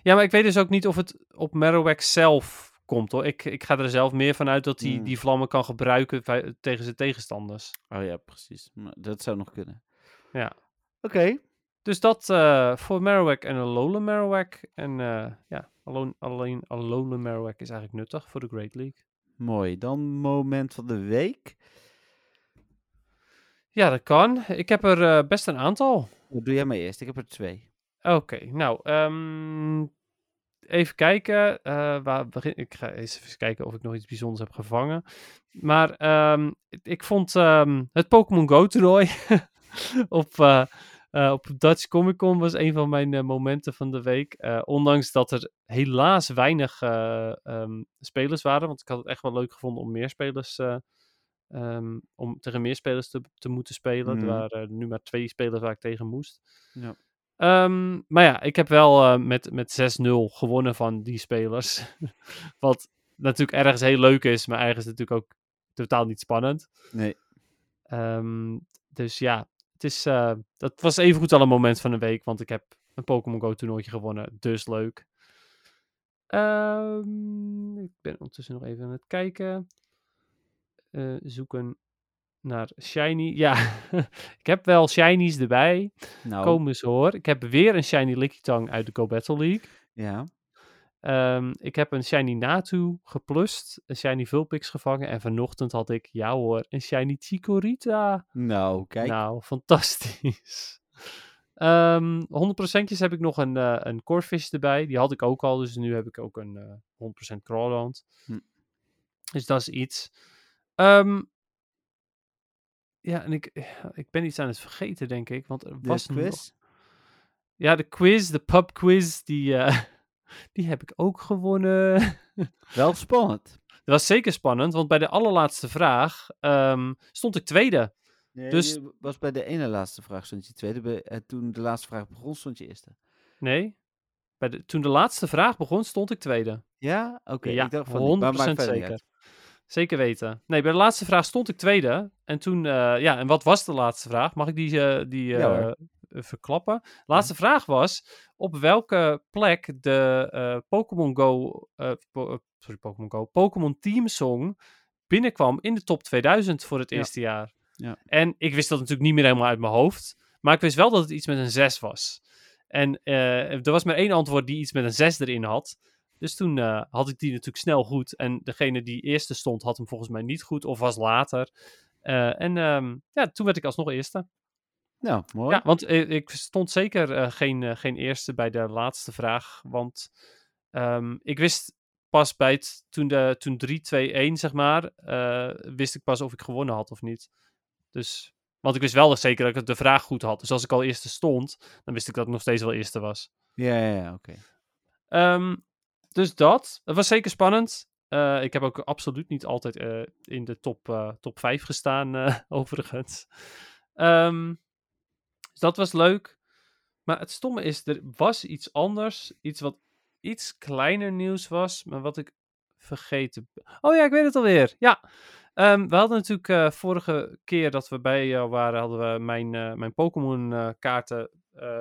Ja, maar ik weet dus ook niet of het op Marowak zelf komt, hoor. Ik, ik ga er zelf meer van uit dat hij Hmm. die vlammen kan gebruiken tegen zijn tegenstanders. Oh ja, precies. Maar Dat zou nog kunnen. Ja. Oké. Dus dat eh, voor Marowak en Alolan Marowak. En eh, ja, alleen, alleen Alolan Marowak is eigenlijk nuttig voor de Great League. Mooi. Dan moment van de week. Ja, dat kan. Ik heb er eh, best een aantal. Wat doe jij maar eerst? Ik heb er twee. Oké, nou, ehm, even kijken. eh, waar begin, ik ga eens even kijken of ik nog iets bijzonders heb gevangen. Maar ehm, ik, ik vond ehm, het Pokémon Go toernooi op, eh, eh, op Dutch Comic Con was een van mijn momenten van de week. Ondanks dat er helaas weinig eh, ehm, spelers waren, want ik had het echt wel leuk gevonden om meer spelers... om tegen meer spelers te, te moeten spelen. Mhm. Er waren nu maar twee spelers waar ik tegen moest. Ja. Ehm, maar ja, ik heb wel eh, met, met 6-0 gewonnen van die spelers. Wat natuurlijk ergens heel leuk is, maar ergens natuurlijk ook totaal niet spannend. Nee. Ehm, dus ja, het is, eh, dat was evengoed al een moment van de week, want ik heb een Pokémon Go toernooitje gewonnen, dus leuk. Ehm, ik ben ondertussen nog even aan het kijken. Eh, zoeken naar Shiny. Ja, ik heb wel Shinies erbij. Nou, Komen ze hoor. Ik heb weer een Shiny Lickitung uit de Go Battle League. ja. Ehm, ik heb een Shiny Natu geplust, een Shiny Vulpix gevangen en vanochtend had ik, ja hoor, een Shiny Chikorita. Nou, kijk. Nou, fantastisch. Ehm 100%'jes heb ik nog een, eh een Corfish erbij. Die had ik ook al, dus nu heb ik ook een eh 100% Crawland. Hm. Dus dat is iets. Ehm, ja, en ik, ik ben iets aan het vergeten, denk ik. Want er de was nog- quiz. Ja, de quiz, de pub quiz, die, eh, die heb ik ook gewonnen. Wel spannend. Dat was zeker spannend, want bij de allerlaatste vraag ehm, stond ik tweede. Nee, Dus- je was bij de ene laatste vraag stond je tweede. Bij, eh, toen de laatste vraag begon stond je eerste. Nee, bij de, toen de laatste vraag begon, stond ik tweede. Ja? Oké. ja, ik dacht van, 100% maar maakt verder niet zeker. Zeker weten. Nee, bij de laatste vraag stond ik tweede. En toen, eh, ja, en wat was de laatste vraag? Mag ik die, eh, die Ja, eh, verklappen? De laatste vraag was op welke plek de Pokémon Go, po- sorry, Pokémon Go, Pokémon Team Song binnenkwam in de top 2000 voor het Ja. eerste jaar. Ja. En ik wist dat natuurlijk niet meer helemaal uit mijn hoofd. Maar ik wist wel dat het iets met een 6 was. En er was maar één antwoord die iets met een 6 erin had. Dus toen eh, had ik die natuurlijk snel goed. En degene die eerste stond, had hem volgens mij niet goed. Of was later. Eh, en ehm, ja, toen werd ik alsnog eerste. Nou, mooi. Ja, want eh, ik stond zeker geen, geen eerste bij de laatste vraag. Want ehm, ik wist pas bij het, toen, de, toen 3-2-1, zeg maar, wist ik pas of ik gewonnen had of niet. Dus, want ik wist wel zeker dat ik de vraag goed had. Dus als ik al eerste stond, dan wist ik dat ik nog steeds wel eerste was. Ja, ja, ja, oké. Ehm, dus dat. Het was zeker spannend. Eh, ik heb ook absoluut niet altijd eh, in de top, eh, top 5 gestaan, overigens. Ehm, dus dat was leuk. Maar het stomme is, er was iets anders. Iets wat iets kleiner nieuws was, maar wat ik vergeten. Oh ja, ik weet het alweer. Ja. Ehm, we hadden natuurlijk vorige keer dat we bij jou waren, hadden we mijn, mijn Pokémon kaarten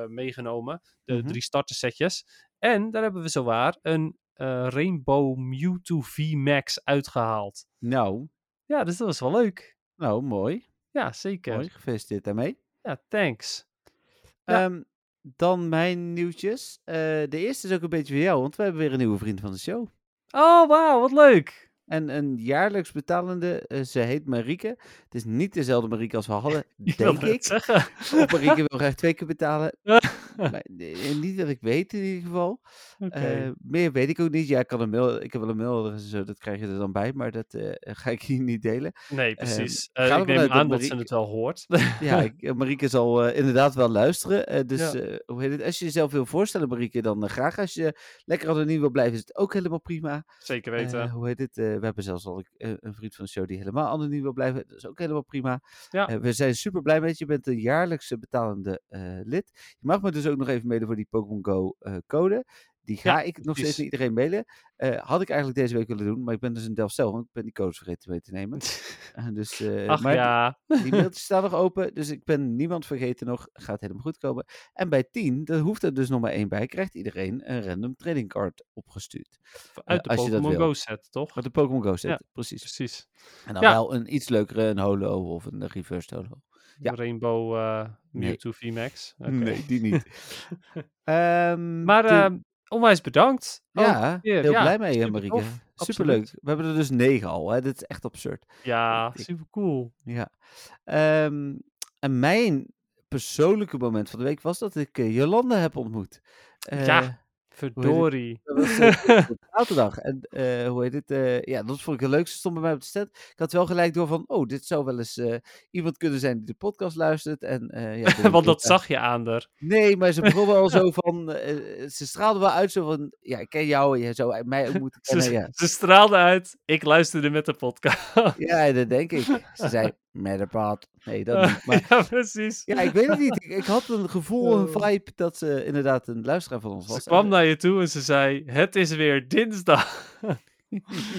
meegenomen. De Mhm. drie startersetjes. En daar hebben we zowaar een eh, Rainbow Mewtwo V-Max uitgehaald. Nou, Ja, dus dat was wel leuk. nou, mooi. Ja, zeker. Mooi, gefeliciteerd daarmee. Ja, thanks. Ja. Ehm, dan mijn nieuwtjes. Eh, de eerste is ook een beetje voor jou, want we hebben weer een nieuwe vriend van de show. Oh, wauw, wat leuk. En een jaarlijks betalende, eh, ze heet Marieke. Het is niet dezelfde Marieke als we hadden, denk ik. zeggen. Of Marieke wil graag twee keer betalen. Maar, niet dat ik weet in ieder geval. Eh, meer weet ik ook niet. Ja, ik, kan een mail, ik heb wel een mailadres en zo, dat krijg je er dan bij. Maar dat eh, ga ik hier niet delen. nee, precies. Eh, ervan ik neem dat aan dat ze het wel hoort. Ja, ik, Marieke zal inderdaad wel luisteren. Dus Ja. hoe heet het? als je jezelf wil voorstellen, Marieke, dan graag. Als je lekker anoniem wil blijven, is het ook helemaal prima. Zeker weten. Hoe heet het? We hebben zelfs al eh, een vriend van de show die helemaal anoniem wil blijven. Dat is ook helemaal prima. Ja. We zijn super blij met je. Je bent een jaarlijkse betalende lid. Je mag me dus ook nog even mailen voor die Pokémon Go eh, code. Die ga Ja, ik nog steeds naar iedereen mailen. Eh, had ik eigenlijk deze week willen doen, maar ik ben dus in Delfzijl, want ik ben die codes vergeten mee te nemen. Eh, dus, Ach maar ja. die mailtjes staan nog open, dus ik ben niemand vergeten nog. Gaat helemaal goed komen. En bij 10, daar hoeft er dus nog maar één bij, krijgt iedereen een random trading card opgestuurd. Uit de Pokémon. Go set, toch? Met de Pokémon Go set, Ja. precies. Precies. En dan Ja. wel een iets leukere, een holo of een reverse holo. Ja. Rainbow eh Nee. Mewtwo V-Max. Oké. Nee, die niet. Ehm, Maar de- ehm, onwijs bedankt. Ja, heel Ja, blij mee, super Marieke. tof. Superleuk. Absoluut. We hebben er dus negen al, hè. Dit is echt absurd. Ja, Ik- super cool. Ja. Ehm, en mijn persoonlijke moment van de week was dat ik eh, Jolanda heb ontmoet. Ja. Verdorie. Dat was eh, zaterdag. En eh, hoe heet het? eh, ja, dat vond ik het leukste. Stond bij mij op de stand. Ik had wel gelijk door van, oh, dit zou wel eens iemand kunnen zijn die de podcast luistert. En, ja, Want dat zag je aan haar. Nee, maar ze begon wel zo van, ze straalde wel uit zo van, ja, ik ken jou en jij zou mij ook moeten Ze. Ja, ze straalde uit. Ik luisterde met de podcast. ja dat denk ik. Ze zei, met. Nee, dat niet. Maar ja, precies. ja, ik weet het niet. Ik, ik had een gevoel, een Oh. vibe dat ze inderdaad een luisteraar van ons was. Ze kwam naar je toe en ze zei: Het is weer dinsdag.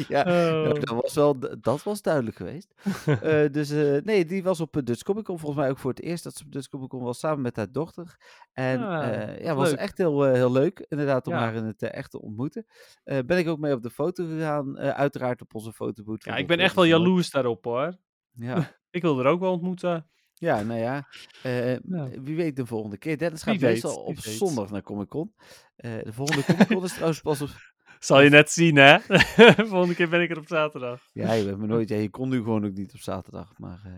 ja, nou, Oh. dat was wel, dat was duidelijk geweest. Eh, dus eh, nee, die was op uh, Dutch Comic Con. Volgens mij ook voor het eerst dat ze op Dutch Comic Con was, samen met haar dochter. En Ah, eh, ja, was leuk. echt heel, eh, heel leuk, inderdaad, om Ja. haar in het eh, echt te ontmoeten. Eh, ben ik ook mee op de foto gegaan, eh, uiteraard op onze fotoboot. Ja, ik ben eh, echt wel jaloers daarop hoor. Ja, Ik wil er ook wel ontmoeten. ja, nou ja. eh, Ja. Wie weet de volgende keer. Dennis gaat weet, meestal op weet. zondag naar Comic Con. Eh, de volgende Comic Con is trouwens pas op... Zal je net zien, hè? Volgende keer ben ik er op zaterdag. Ja, je, bent me nooit, ja, je kon nu gewoon ook niet op zaterdag. Maar eh,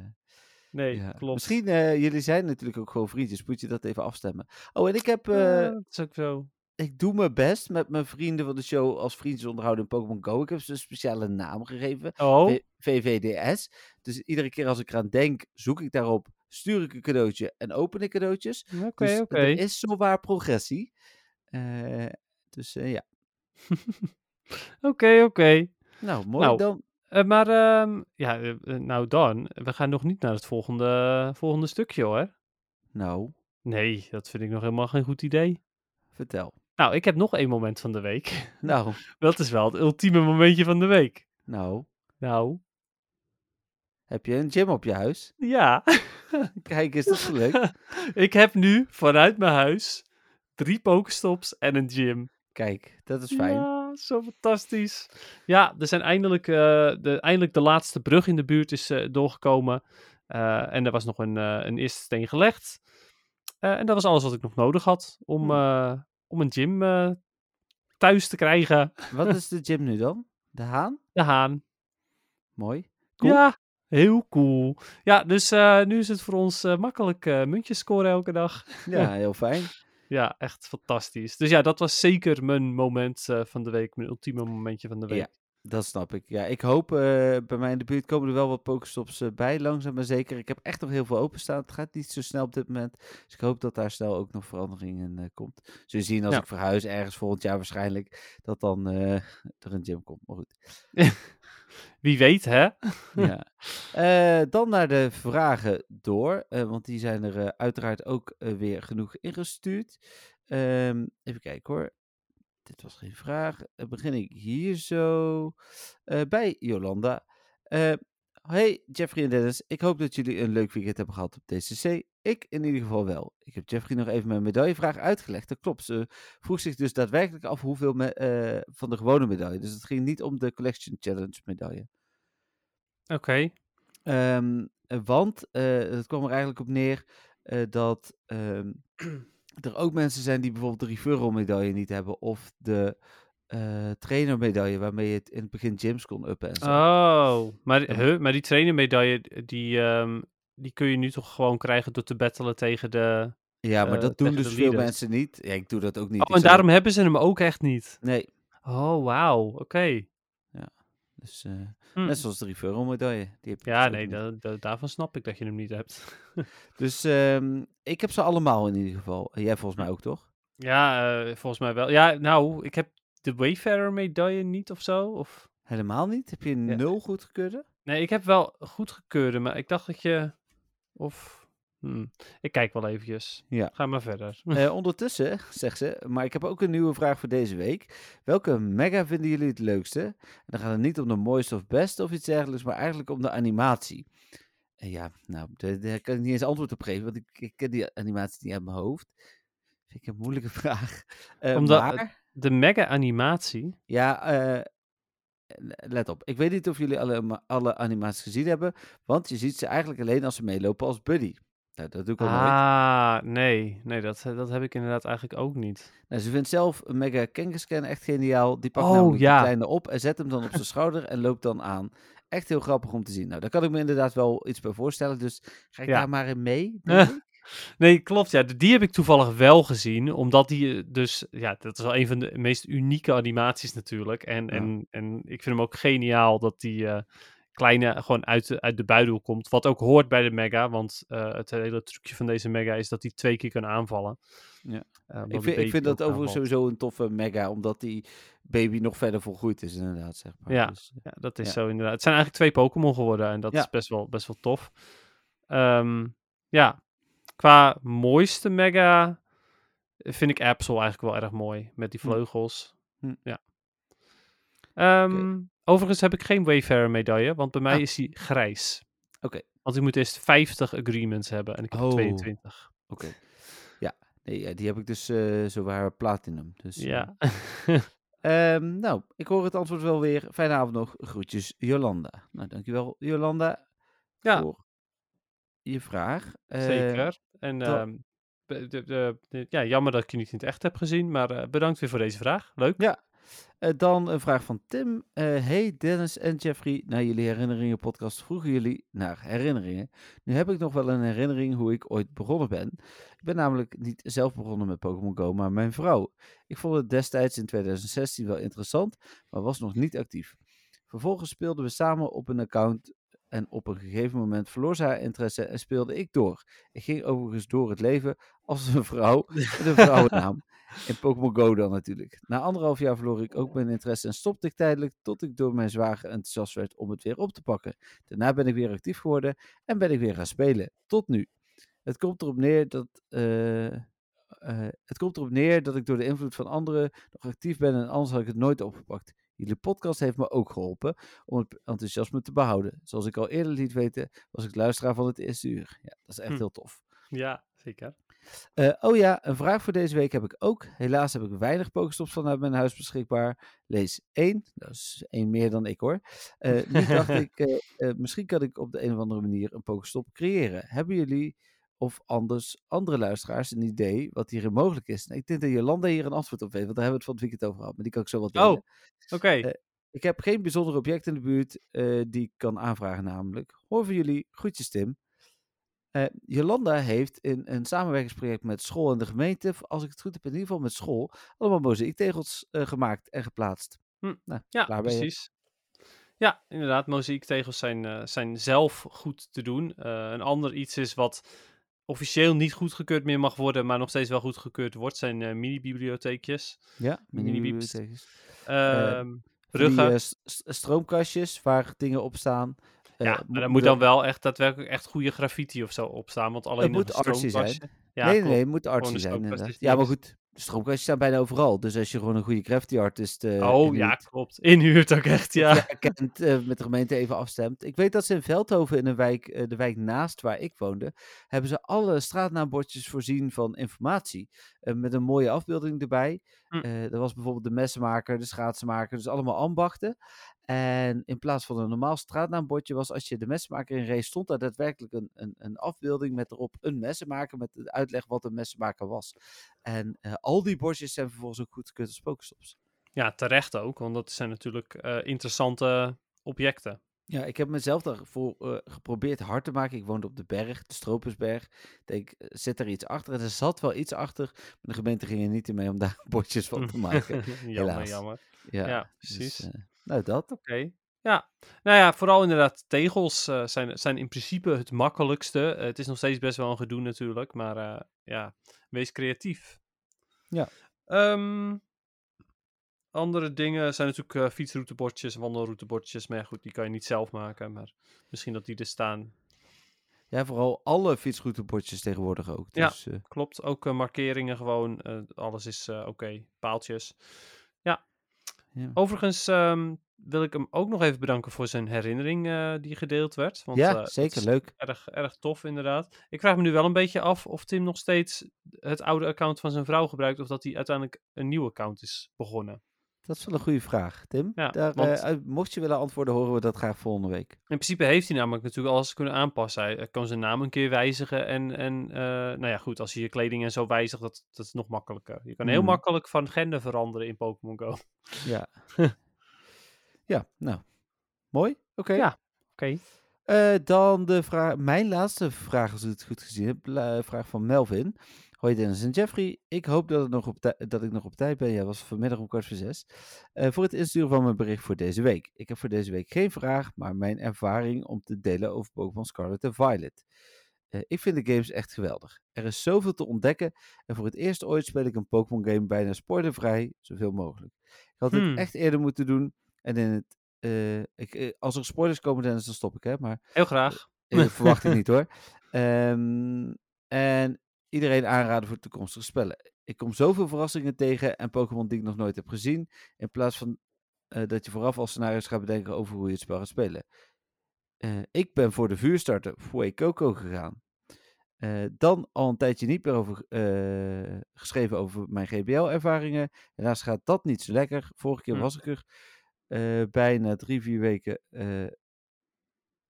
Nee, ja. klopt. misschien, jullie zijn natuurlijk ook gewoon vriendjes. Moet je dat even afstemmen. Oh, en ik heb, dat is ook zo. Ik doe mijn best met mijn vrienden van de show als vriendjes onderhouden in Pokémon Go. Ik heb ze een speciale naam gegeven. Oh, VVDS. Dus iedere keer als ik eraan denk, zoek ik daarop, stuur ik een cadeautje en open ik cadeautjes. oké, dus oké. er is zowaar progressie. Eh, dus eh, ja. Oké, oké. Nou, mooi Nou, dan. Eh, maar, ehm, ja, nou dan, we gaan nog niet naar het volgende, volgende stukje hoor. Nou, Nee, dat vind ik nog helemaal geen goed idee. vertel. Nou, ik heb nog één moment van de week. Nou, Dat is wel het ultieme momentje van de week. nou. Nou, Heb je een gym op je huis? ja. Kijk, is dat gelukt? ik heb nu vanuit mijn huis drie pokestops en een gym. Kijk, dat is fijn. Ja, zo fantastisch. Ja, er zijn eindelijk, eh, de, eindelijk de laatste brug in de buurt is eh, doorgekomen. Eh, en er was nog een, een eerste steen gelegd. En dat was alles wat ik nog nodig had om, Hm. eh, om een gym eh, thuis te krijgen. Wat is de gym nu dan? De Haan? De Haan. Mooi. Cool. Ja, heel cool. Ja, dus eh, nu is het voor ons eh, makkelijk muntjes scoren elke dag. Ja, heel fijn. Ja, echt fantastisch. Dus ja, dat was zeker mijn moment van de week. Mijn ultieme momentje van de week. Ja. Dat snap ik. Ja, ik hoop, eh, bij mij in de buurt komen er wel wat Pokestops eh, bij, langzaam maar zeker. Ik heb echt nog heel veel openstaan. Het gaat niet zo snel op dit moment. Dus ik hoop dat daar snel ook nog verandering in eh, komt. Zul je zien als Ja. ik verhuis ergens volgend jaar waarschijnlijk, dat dan er een gym komt. Maar goed. Wie weet, hè? ja. Dan naar de vragen door, want die zijn er uiteraard ook weer genoeg ingestuurd. Ehm, even kijken hoor. Dit was geen vraag. Dan begin ik hier zo eh, bij Jolanda. Eh, hey Jeffrey en Dennis, ik hoop dat jullie een leuk weekend hebben gehad op DCC. Ik in ieder geval wel. Ik heb Jeffrey nog even mijn medaillevraag uitgelegd. Dat klopt. Ze vroeg zich dus daadwerkelijk af hoeveel me- eh, van de gewone medaille. Dus het ging niet om de Collection Challenge medaille. Oké. Ehm, eh, want eh, het kwam er eigenlijk op neer eh, dat ehm, er ook mensen zijn die bijvoorbeeld de referral medaille niet hebben. Of de eh trainer medaille waarmee je het in het begin gyms kon uppen en zo. Oh, maar, Ja. huh, maar die trainermedaille, die, ehm, die kun je nu toch gewoon krijgen door te battelen tegen de... ja, maar eh, dat doen dus veel mensen niet. Ja, ik doe dat ook niet. Oh, en daarom hebben ze hem ook echt niet. Nee, Oh, wauw. Oké. Dus eh, Hm. net zoals de referral medaille. Die heb Ja, dus nee, niet. da- da- daarvan snap ik dat je hem niet hebt. Dus ehm, ik heb ze allemaal in ieder geval. Jij volgens mij ook, toch? ja, eh, volgens mij wel. Ja, nou, ik heb de Wayfarer medaille niet of zo. Of... Helemaal niet? Heb je Ja. nul goedgekeurde? Nee, ik heb wel goedgekeurde, maar ik dacht dat je... Of... hm, Ik kijk wel eventjes. Ja. Ga maar verder. Eh, ondertussen, zegt ze, maar ik heb ook een nieuwe vraag voor deze week. Welke mega vinden jullie het leukste? En dan gaat het niet om de mooiste of beste of iets dergelijks, maar eigenlijk om de animatie. En ja, nou, daar, kan ik niet eens antwoord op geven, want ik, ik ken die animatie niet uit mijn hoofd. Vind ik een moeilijke vraag. Eh, Omdat- maar, De mega animatie. ja, eh, let op. Ik weet niet of jullie alle, alle animaties gezien hebben, want je ziet ze eigenlijk alleen als ze meelopen als buddy. Nou, dat doe ik al nooit. Ah, nee. Nee, dat, dat heb ik inderdaad eigenlijk ook niet. Nou, ze vindt zelf een Mega Kangaskhan echt geniaal. Die pakt Oh, namelijk ja. de kleine op en zet hem dan op zijn schouder en loopt dan aan. Echt heel grappig om te zien. Nou, daar kan ik me inderdaad wel iets bij voorstellen. Dus ga ik Ja. daar maar in mee? Nee, klopt. Ja, die heb ik toevallig wel gezien. Omdat die eh, dus... Ja, dat is wel een van de meest unieke animaties natuurlijk. En, Ja. en, en ik vind hem ook geniaal dat die eh, kleine gewoon uit de, uit de buidel komt. Wat ook hoort bij de mega. Want eh, het hele trucje van deze mega is dat hij twee keer kan aanvallen. Ja. Eh, Ik vind, ik vind dat overigens aanvalt. sowieso een toffe Mega, omdat die baby nog verder volgroeid is inderdaad, zeg maar. Ja. Dus, Ja, dat is Ja. zo inderdaad. Het zijn eigenlijk twee Pokémon geworden en dat Ja. is best wel, best wel tof. Ehm, ja, qua mooiste mega vind ik Absol eigenlijk wel erg mooi. Met die Hm. vleugels. Hm. Ja. Ehm, Overigens heb ik geen Wayfarer medaille, want bij mij Ah. is die grijs. Oké. Want ik moet eerst 50 agreements hebben en ik heb er Oh. 22. Oké. Ja, nee, die heb ik dus eh zowaar platinum. Dus, eh, Ja. Ehm, nou, ik hoor het antwoord wel weer. Fijne avond nog. Groetjes, Jolanda. Nou, dankjewel, Jolanda, Ja. voor je vraag. Eh, Zeker. En dat- ehm, ja, jammer dat ik je niet in het echt heb gezien, maar eh, bedankt weer voor deze vraag. Leuk. Ja. Eh, dan een vraag van Tim. Eh, hey Dennis en Jeffrey, naar jullie herinneringen podcast vroegen jullie naar herinneringen. Nu heb ik nog wel een herinnering hoe ik ooit begonnen ben. Ik ben namelijk niet zelf begonnen met Pokémon Go, maar mijn vrouw. Ik vond het destijds in 2016 wel interessant, maar was nog niet actief. Vervolgens speelden we samen op een account en op een gegeven moment verloor ze haar interesse en speelde ik door. Ik ging overigens door het leven als een vrouw met een vrouwennaam. In Pokémon Go dan natuurlijk. Na anderhalf jaar verloor ik ook mijn interesse en stopte ik tijdelijk tot ik door mijn zwager enthousiast werd om het weer op te pakken. Daarna ben ik weer actief geworden en ben ik weer gaan spelen. Tot nu. Het komt erop neer dat. eh, eh, het komt erop neer dat ik door de invloed van anderen nog actief ben en anders had ik het nooit opgepakt. Jullie podcast heeft me ook geholpen om het enthousiasme te behouden. Zoals ik al eerder liet weten, was ik luisteraar van het eerste uur. Ja, dat is echt Hm. heel tof. Ja, zeker. Eh, oh ja, een vraag voor deze week heb ik ook. Helaas heb ik weinig Pokestops vanuit mijn huis beschikbaar. Lees één, dat is één meer dan ik hoor. Eh nu dacht ik, eh, misschien kan ik op de een of andere manier een Pokestop creëren. Hebben jullie of anders andere luisteraars een idee wat hierin mogelijk is? Nou, ik denk dat Jolanda hier een antwoord op weet, want daar hebben we het van het weekend over gehad. Maar die kan ik zo wat delen. Oh, Oké. Eh, Ik heb geen bijzonder object in de buurt eh, die ik kan aanvragen namelijk. Hoor van jullie. Groetjes Tim. Eh, Jolanda heeft in een samenwerkingsproject met school en de gemeente, als ik het goed heb, in ieder geval met school, allemaal mozaïektegels gemaakt en geplaatst. Hm. Nou, Ja, precies. Ja, inderdaad. Mozaïektegels zijn, zijn zelf goed te doen. Een ander iets is wat officieel niet goedgekeurd meer mag worden, maar nog steeds wel goedgekeurd wordt, zijn eh, mini-bibliotheekjes. Ja, Mini mini-bibliotheekjes. Ehm. Die, eh, s- s- stroomkastjes waar dingen op staan. Eh, ja, maar daar moet dan wel echt daadwerkelijk echt goede graffiti of zo op staan, want alleen moet een artsy zijn. stroomkastje... Ja, nee, nee, nee, het moet artsy zijn Ja, maar goed, stroomkastjes staan bijna overal. Dus als je gewoon een goede graffiti artist eh Oh, ja, klopt. Inhuurt ook echt, ja. ja. kent, eh, met de gemeente even afstemt. Ik weet dat ze in Veldhoven, in een wijk, eh, de wijk naast waar ik woonde, hebben ze alle straatnaambordjes voorzien van informatie. met een mooie afbeelding erbij. Hm. Er was bijvoorbeeld de messenmaker, de schaatsenmaker, dus allemaal ambachten. En in plaats van een normaal straatnaambordje was als je de messenmaker in race stond daar daadwerkelijk een, een, een afbeelding met erop een messenmaker met de uitleg wat een messenmaker was. En eh, al die bordjes zijn vervolgens ook goedgekeurd als Pokestops. Ja, terecht ook, want dat zijn natuurlijk eh, interessante objecten. Ja, ik heb mezelf daarvoor eh, geprobeerd hard te maken. Ik woonde op de berg, de Stropersberg. Ik denk, zet er iets achter. En er zat wel iets achter. Maar de gemeente ging er niet in mee om daar bordjes van te maken. jammer, helaas. jammer. Ja, Ja, dus, precies. Nou, dat. Oké. Ja, nou ja, vooral inderdaad, tegels eh, zijn, zijn in principe het makkelijkste. Eh, het is nog steeds best wel een gedoe natuurlijk, maar eh, ja, wees creatief. Ja. Ehm, andere dingen zijn natuurlijk fietsroutebordjes, wandelroutebordjes. Maar ja, goed, die kan je niet zelf maken, maar misschien dat die er staan. Ja, vooral alle fietsroutebordjes tegenwoordig ook. Ja. Dus, eh, Klopt, ook markeringen gewoon, alles is oké, paaltjes. Ja. Ja. Overigens ehm, wil ik hem ook nog even bedanken voor zijn herinnering eh, die gedeeld werd. Want, ja, eh, zeker leuk. Erg, erg tof, inderdaad. Ik vraag me nu wel een beetje af of Tim nog steeds het oude account van zijn vrouw gebruikt. Of dat hij uiteindelijk een nieuw account is begonnen. Dat is wel een goede vraag, Tim. Ja, Daar, want- eh, mocht je willen antwoorden, horen we dat graag volgende week. In principe heeft hij namelijk natuurlijk alles kunnen aanpassen. Hij kan zijn naam een keer wijzigen. En, en eh, nou ja, goed, als je je kleding en zo wijzigt, dat, dat is nog makkelijker. Je kan heel Mhm. makkelijk van gender veranderen in Pokémon Go. Ja. ja, nou. Mooi. Oké. Ja. Oké. Eh, dan de vraag, mijn laatste vraag, als ik het goed gezien heb. Vraag van Melvin. Hoi Dennis en Jeffrey. Ik hoop dat, het nog op dat ik nog op tijd ben. Ja, was vanmiddag om kwart voor zes. Eh, voor het insturen van mijn bericht voor deze week. Ik heb voor deze week geen vraag, maar mijn ervaring om te delen over Pokémon Scarlet en Violet. Eh, ik vind de games echt geweldig. Er is zoveel te ontdekken. En voor het eerst ooit speel ik een Pokémon game bijna spoilervrij, zoveel mogelijk. Ik had Hmm. het echt eerder moeten doen. En in het, eh, ik, als er spoilers komen, Dennis, dan stop ik, hè. Maar Heel graag. verwacht ik niet hoor. Ehm, en iedereen aanraden voor toekomstige spellen. Ik kom zoveel verrassingen tegen en Pokémon die ik nog nooit heb gezien. In plaats van eh, dat je vooraf al scenario's gaat bedenken over hoe je het spel gaat spelen. Eh, ik ben voor de vuurstarter Fue Coco gegaan. Eh, dan al een tijdje niet meer over geschreven over mijn GBL-ervaringen. Helaas gaat dat niet zo lekker. Vorige keer Hm. was ik er bijna drie, vier weken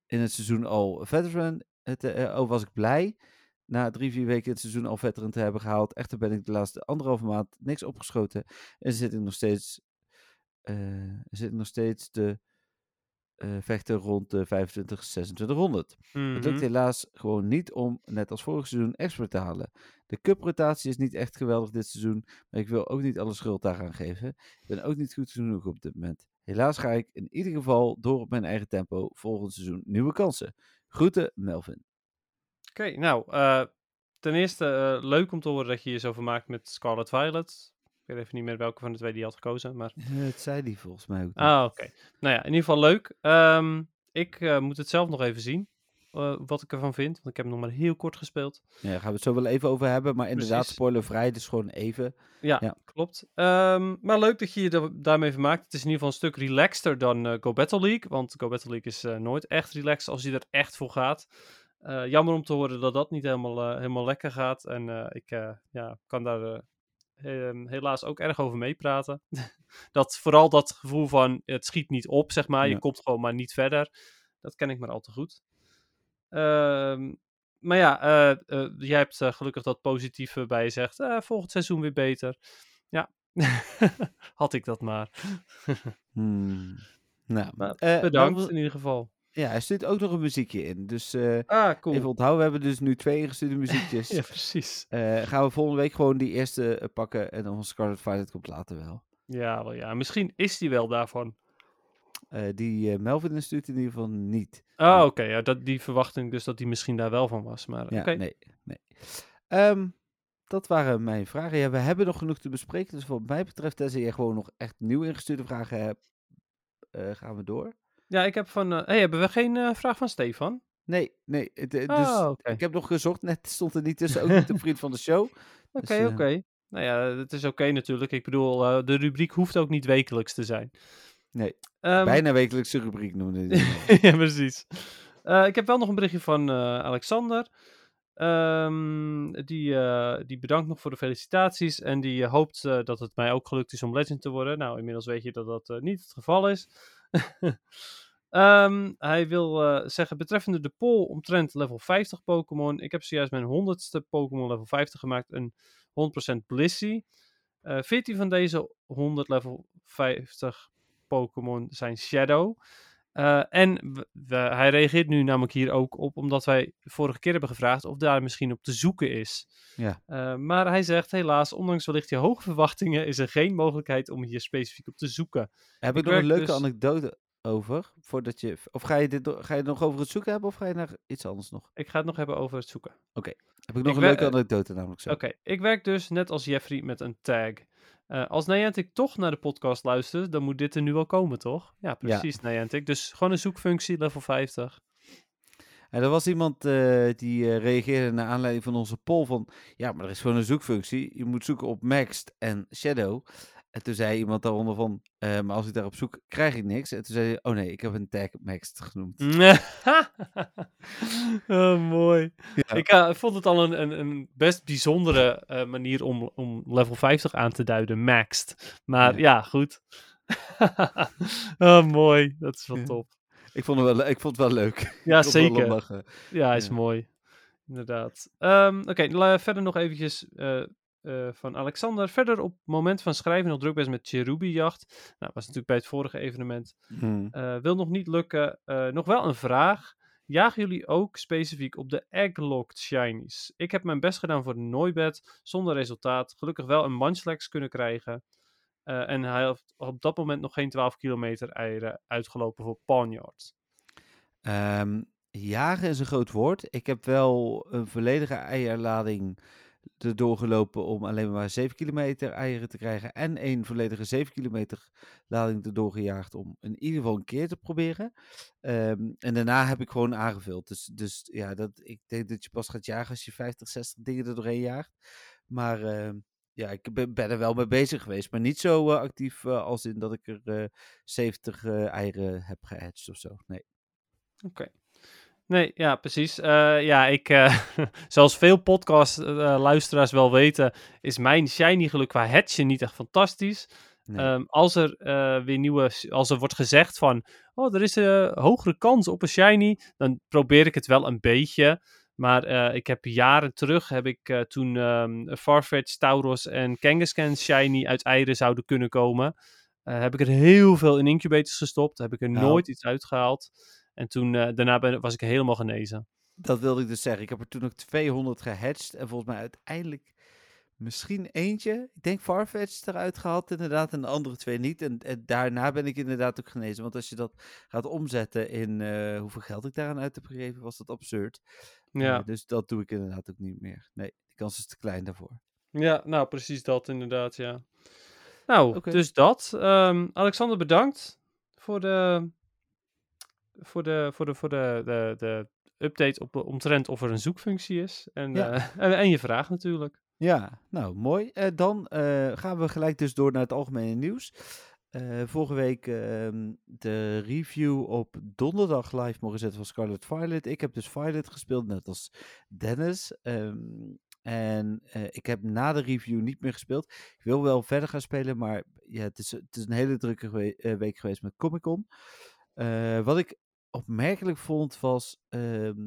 in het seizoen al veteran. Het, oh, was ik blij na drie, vier weken het seizoen al veteran te hebben gehaald. Echter ben ik de laatste anderhalve maand niks opgeschoten. En zit ik nog steeds eh, zit nog steeds te eh, vechten rond de 25, 2600. Het lukt Mhm. helaas gewoon niet om, net als vorig seizoen, expert te halen. De cup-rotatie is niet echt geweldig dit seizoen, maar ik wil ook niet alle schuld daaraan geven. Ik ben ook niet goed genoeg op dit moment. Helaas ga ik in ieder geval door op mijn eigen tempo. Volgend seizoen nieuwe kansen. Groeten, Melvin. Oké, nou, eh, ten eerste eh, leuk om te horen dat je je zo vermaakt met Scarlet Violet. Ik weet even niet meer welke van de twee die je had gekozen, maar... Het zei die volgens mij ook. Ah, oké. Nou ja, in ieder geval leuk. Ehm, ik eh, moet het zelf nog even zien, wat ik ervan vind, want ik heb hem nog maar heel kort gespeeld. Ja, daar gaan we het zo wel even over hebben, maar inderdaad, Precies. spoilervrij, dus gewoon even. Ja, Ja. klopt. Ehm, maar leuk dat je je da- daarmee vermaakt. Het is in ieder geval een stuk relaxter dan Go Battle League. Want Go Battle League is nooit echt relaxed als je er echt voor gaat. Eh, jammer om te horen dat dat niet helemaal, eh, helemaal lekker gaat. En eh, ik ja, kan daar eh, he- helaas ook erg over meepraten. dat, vooral dat gevoel van het schiet niet op, zeg maar. Je komt gewoon maar niet verder. Dat ken ik maar al te goed. Ehm, maar ja, eh, jij hebt gelukkig dat positieve bij je zegt. volgend seizoen weer beter. Ja, had ik dat maar. Hmm. Nou, Maar Bedankt in ieder geval. Ja, hij stuurt ook nog een muziekje in. Dus eh, Ah, cool. even onthouden, we hebben dus nu twee ingestuurde muziekjes. Ja, precies. Eh, gaan we volgende week gewoon die eerste eh, pakken en dan Scarlet Violet komt later wel. Ja, wel ja. Misschien is die wel daarvan. Die Melvin stuurt in ieder geval niet. Ah, oké. ja, dat, die verwachting dus dat die misschien daar wel van was. Maar Ja, nee. nee. Ehm, dat waren mijn vragen. Ja, we hebben nog genoeg te bespreken. Dus wat mij betreft, tenzij je gewoon nog echt nieuw ingestuurde vragen hebt, gaan we door. Ja, ik heb van... eh, hey, hebben we geen eh, vraag van Stefan? Nee, nee. eh, dus oké. ik heb nog gezocht. Net stond er niet tussen. Ook niet een vriend van de show. Oké, Dus, eh, oké. Nou ja, het is oké natuurlijk. Ik bedoel, de rubriek hoeft ook niet wekelijks te zijn. Nee, Ehm, Bijna wekelijkse rubriek noemde het. ja, precies. Ik heb wel nog een berichtje van Alexander. Ehm, die, die bedankt nog voor de felicitaties. En die hoopt dat het mij ook gelukt is om legend te worden. Nou, inmiddels weet je dat dat niet het geval is. Ehm, hij wil eh, zeggen, betreffende de poll omtrent level 50 Pokémon. Ik heb zojuist mijn 100ste Pokémon level 50 gemaakt. Een 100% Blissey. Eh 14 van deze 100 level 50 Pokémon zijn Shadow. Eh, en we- hij reageert nu namelijk hier ook op, omdat wij vorige keer hebben gevraagd of daar misschien op te zoeken is. Ja. Eh, maar hij zegt helaas, ondanks wellicht je hoge verwachtingen, is er geen mogelijkheid om hier specifiek op te zoeken. Heb Ik ik nog een leuke dus- anekdote over? Voordat je, of ga je, dit, ga je het nog over het zoeken hebben of ga je naar iets anders nog? Ik ga het nog hebben over het zoeken. Heb ik nog een leuke anekdote namelijk zo. Oké, ik werk dus net als Jeffrey met een tag. Eh, als Niantic toch naar de podcast luistert, dan moet dit er nu wel komen, toch? Ja, precies, Niantic. Dus gewoon een zoekfunctie, level 50. En er was iemand eh, die eh, reageerde naar aanleiding van onze poll van... Ja, maar er is gewoon een zoekfunctie. Je moet zoeken op Maxed en Shadow. En toen zei iemand daaronder van... eh, maar als ik daarop zoek, krijg ik niks. En toen zei hij... Oh nee, ik heb een tag Maxed genoemd. oh, mooi. Ja. Ik eh, vond het al een, een, een best bijzondere eh, manier om, om level 50 aan te duiden, maxed. Maar Ja. ja, goed. oh, mooi. Dat is wel top. Ik vond het wel, ik vond het wel leuk. Ja, er zeker. Ja, is mooi. Inderdaad. Ehm, Oké, verder nog eventjes eh, van Alexander. Verder op het moment van schrijven nog druk bezig met Cherubi-jacht. Nou, was natuurlijk bij het vorige evenement. Hmm. Eh, wil nog niet lukken. Eh, nog wel een vraag. Jagen jullie ook specifiek op de Egglocked Shinies? Ik heb mijn best gedaan voor de Noibat, zonder resultaat. Gelukkig wel een Munchlax kunnen krijgen. En hij had op dat moment nog geen 12 kilometer eieren uitgelopen voor Pawnyard. Ehm, jagen is een groot woord. Ik heb wel een volledige eierlading erdoor gelopen om alleen maar 7 kilometer eieren te krijgen. En een volledige 7 kilometer lading erdoor gejaagd om in ieder geval een keer te proberen. Ehm, en daarna heb ik gewoon aangevuld. Dus, dus ja, dat, ik denk dat je pas gaat jagen als je 50, 60 dingen er doorheen jaagt. Maar ehm, ja, ik ben, er wel mee bezig geweest. Maar niet zo eh, actief eh, als in dat ik er eh 70 eh, eieren heb gehatcht of zo. Nee. Oké. Nee, ja, precies. Eh, ja, ik, eh, zoals veel podcast-luisteraars wel weten, is mijn shiny geluk qua hatchen niet echt fantastisch. nee. Ehm, als er eh, weer nieuwe, als er wordt gezegd van, oh, er is een hogere kans op een shiny, dan probeer ik het wel een beetje. Maar eh, ik heb jaren terug, heb ik eh, toen ehm Farfetch, Tauros en Kangaskhan shiny uit eieren zouden kunnen komen. Eh, heb ik er heel veel in incubators gestopt. Heb ik er Nou. nooit iets uitgehaald. En toen, eh, daarna ben, was ik helemaal genezen. Dat wilde ik dus zeggen. Ik heb er toen ook 200 gehatcht. En volgens mij uiteindelijk misschien eentje. Ik denk Farfetch eruit gehaald inderdaad. En de andere twee niet. En, en daarna ben ik inderdaad ook genezen. Want als je dat gaat omzetten in eh, hoeveel geld ik daaraan uit heb gegeven, was dat absurd. Eh, Ja, dus dat doe ik inderdaad ook niet meer. Nee, die kans is te klein daarvoor. ja nou precies dat inderdaad, ja. Nou, dus dat. Ehm, Alexander, bedankt voor de, voor de, voor de, voor de, de, de update op, omtrent of er een zoekfunctie is. En, Ja. eh, en, en je vraag natuurlijk. Ja, nou mooi. Eh, dan eh, gaan we gelijk dus door naar het algemene nieuws. Vorige week ehm, de review op donderdag live mogen zetten van Scarlet Violet. Ik heb dus Violet gespeeld, net als Dennis. Ehm, en ik heb na de review niet meer gespeeld. Ik wil wel verder gaan spelen, maar ja, het, is, het is een hele drukke week geweest met Comic Con. Wat ik opmerkelijk vond was. ehm,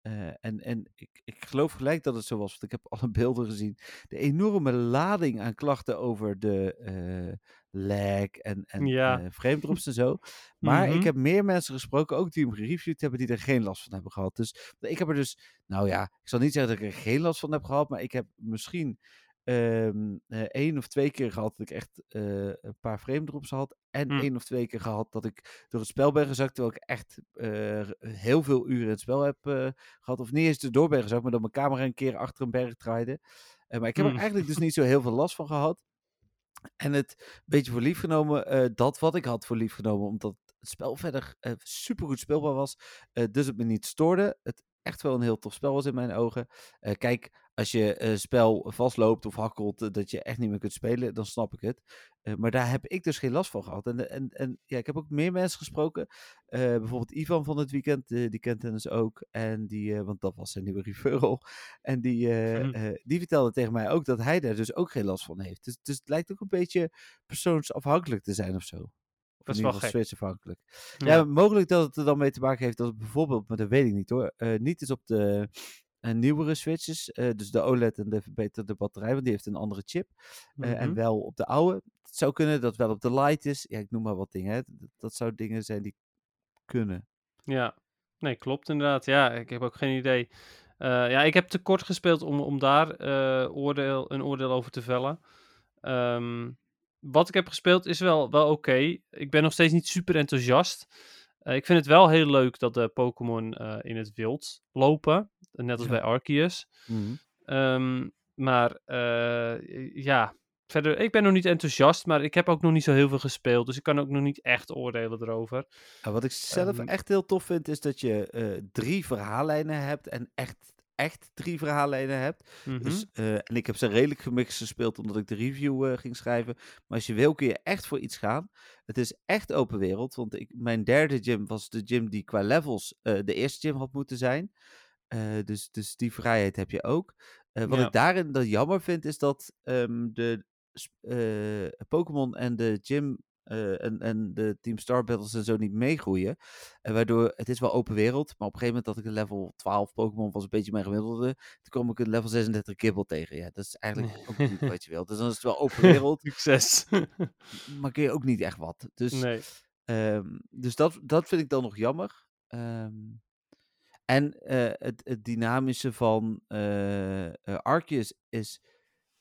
eh, en en ik, ik geloof gelijk dat het zo was, want ik heb alle beelden gezien. De enorme lading aan klachten over de eh lag en, en Ja. eh, frame drops en zo. Maar Mhm. ik heb meer mensen gesproken, ook die hem gereviewd hebben, die er geen last van hebben gehad. Dus ik heb er dus, nou ja, ik zal niet zeggen dat ik er geen last van heb gehad, maar ik heb misschien eh, één of twee keer gehad dat ik echt eh, een paar frame drops had. En Hm. één of twee keer gehad dat ik door het spel ben gezakt, terwijl ik echt eh, heel veel uren het spel heb eh, gehad. Of niet eens erdoor ben gezakt, maar dat mijn camera een keer achter een berg draaide. Maar ik heb er Hm. eigenlijk dus niet zo heel veel last van gehad. En het een beetje voor lief genomen, dat wat ik had voor lief genomen, omdat het spel verder eh, supergoed speelbaar was. dus het me niet stoorde. Het echt wel een heel tof spel was in mijn ogen. Eh, kijk, als je eh, spel vastloopt of hakkelt, eh, dat je echt niet meer kunt spelen, dan snap ik het. Eh, maar daar heb ik dus geen last van gehad. En, en, en ja, ik heb ook meer mensen gesproken. Bijvoorbeeld Ivan van het weekend, die kent Dennis ook. En die, want dat was zijn nieuwe referral. En die, die vertelde tegen mij ook dat hij daar dus ook geen last van heeft. Dus, dus het lijkt ook een beetje persoonsafhankelijk te zijn of zo. Dat is wel ieder geval switch-afhankelijk. Ja. Ja, mogelijk dat het er dan mee te maken heeft dat het bijvoorbeeld, maar dat weet ik niet hoor, eh, niet is op de eh, nieuwere switches, eh, dus de OLED en de verbeterde batterij, want die heeft een andere chip. En Mhm. wel op de oude. Het zou kunnen dat wel op de light is. Ja, ik noem maar wat dingen. Hè. Dat, dat zou dingen zijn die kunnen. Ja, nee, klopt inderdaad. Ja, ik heb ook geen idee. Ja, ik heb te kort gespeeld om, om daar oordeel, een oordeel over te vellen. Ehm, wat ik heb gespeeld is wel, wel oké. Ik ben nog steeds niet super enthousiast. Eh, ik vind het wel heel leuk dat de Pokémon eh, in het wild lopen. Net als Ja. bij Arceus. Ehm, maar eh, ja, verder, ik ben nog niet enthousiast, maar ik heb ook nog niet zo heel veel gespeeld. Dus ik kan ook nog niet echt oordelen erover. Wat ik zelf Ehm, echt heel tof vind, is dat je eh, drie verhaallijnen hebt. En echt, echt drie verhaallijnen hebt. Mhm. Dus, eh, en ik heb ze redelijk gemixt gespeeld omdat ik de review eh, ging schrijven. Maar als je wil kun je echt voor iets gaan. Het is echt open wereld. Want ik, mijn derde gym was de gym die qua levels eh, de eerste gym had moeten zijn. Dus, dus die vrijheid heb je ook. Wat Ja. ik daarin dan jammer vind is dat ehm, de Pokémon en de gym eh, en, en de Team Star Battles en zo niet meegroeien. En waardoor, het is wel open wereld, maar op een gegeven moment dat ik een level 12 Pokémon was een beetje mijn gemiddelde. Toen kwam ik een level 36 Kibbel tegen. Ja, dat is eigenlijk ook niet wat je wilt. Dus dan is het wel open wereld, Succes. maar kun je ook niet echt wat. Dus, nee. ehm, dus dat, dat vind ik dan nog jammer. Ehm, en eh, het, het dynamische van Arceus is,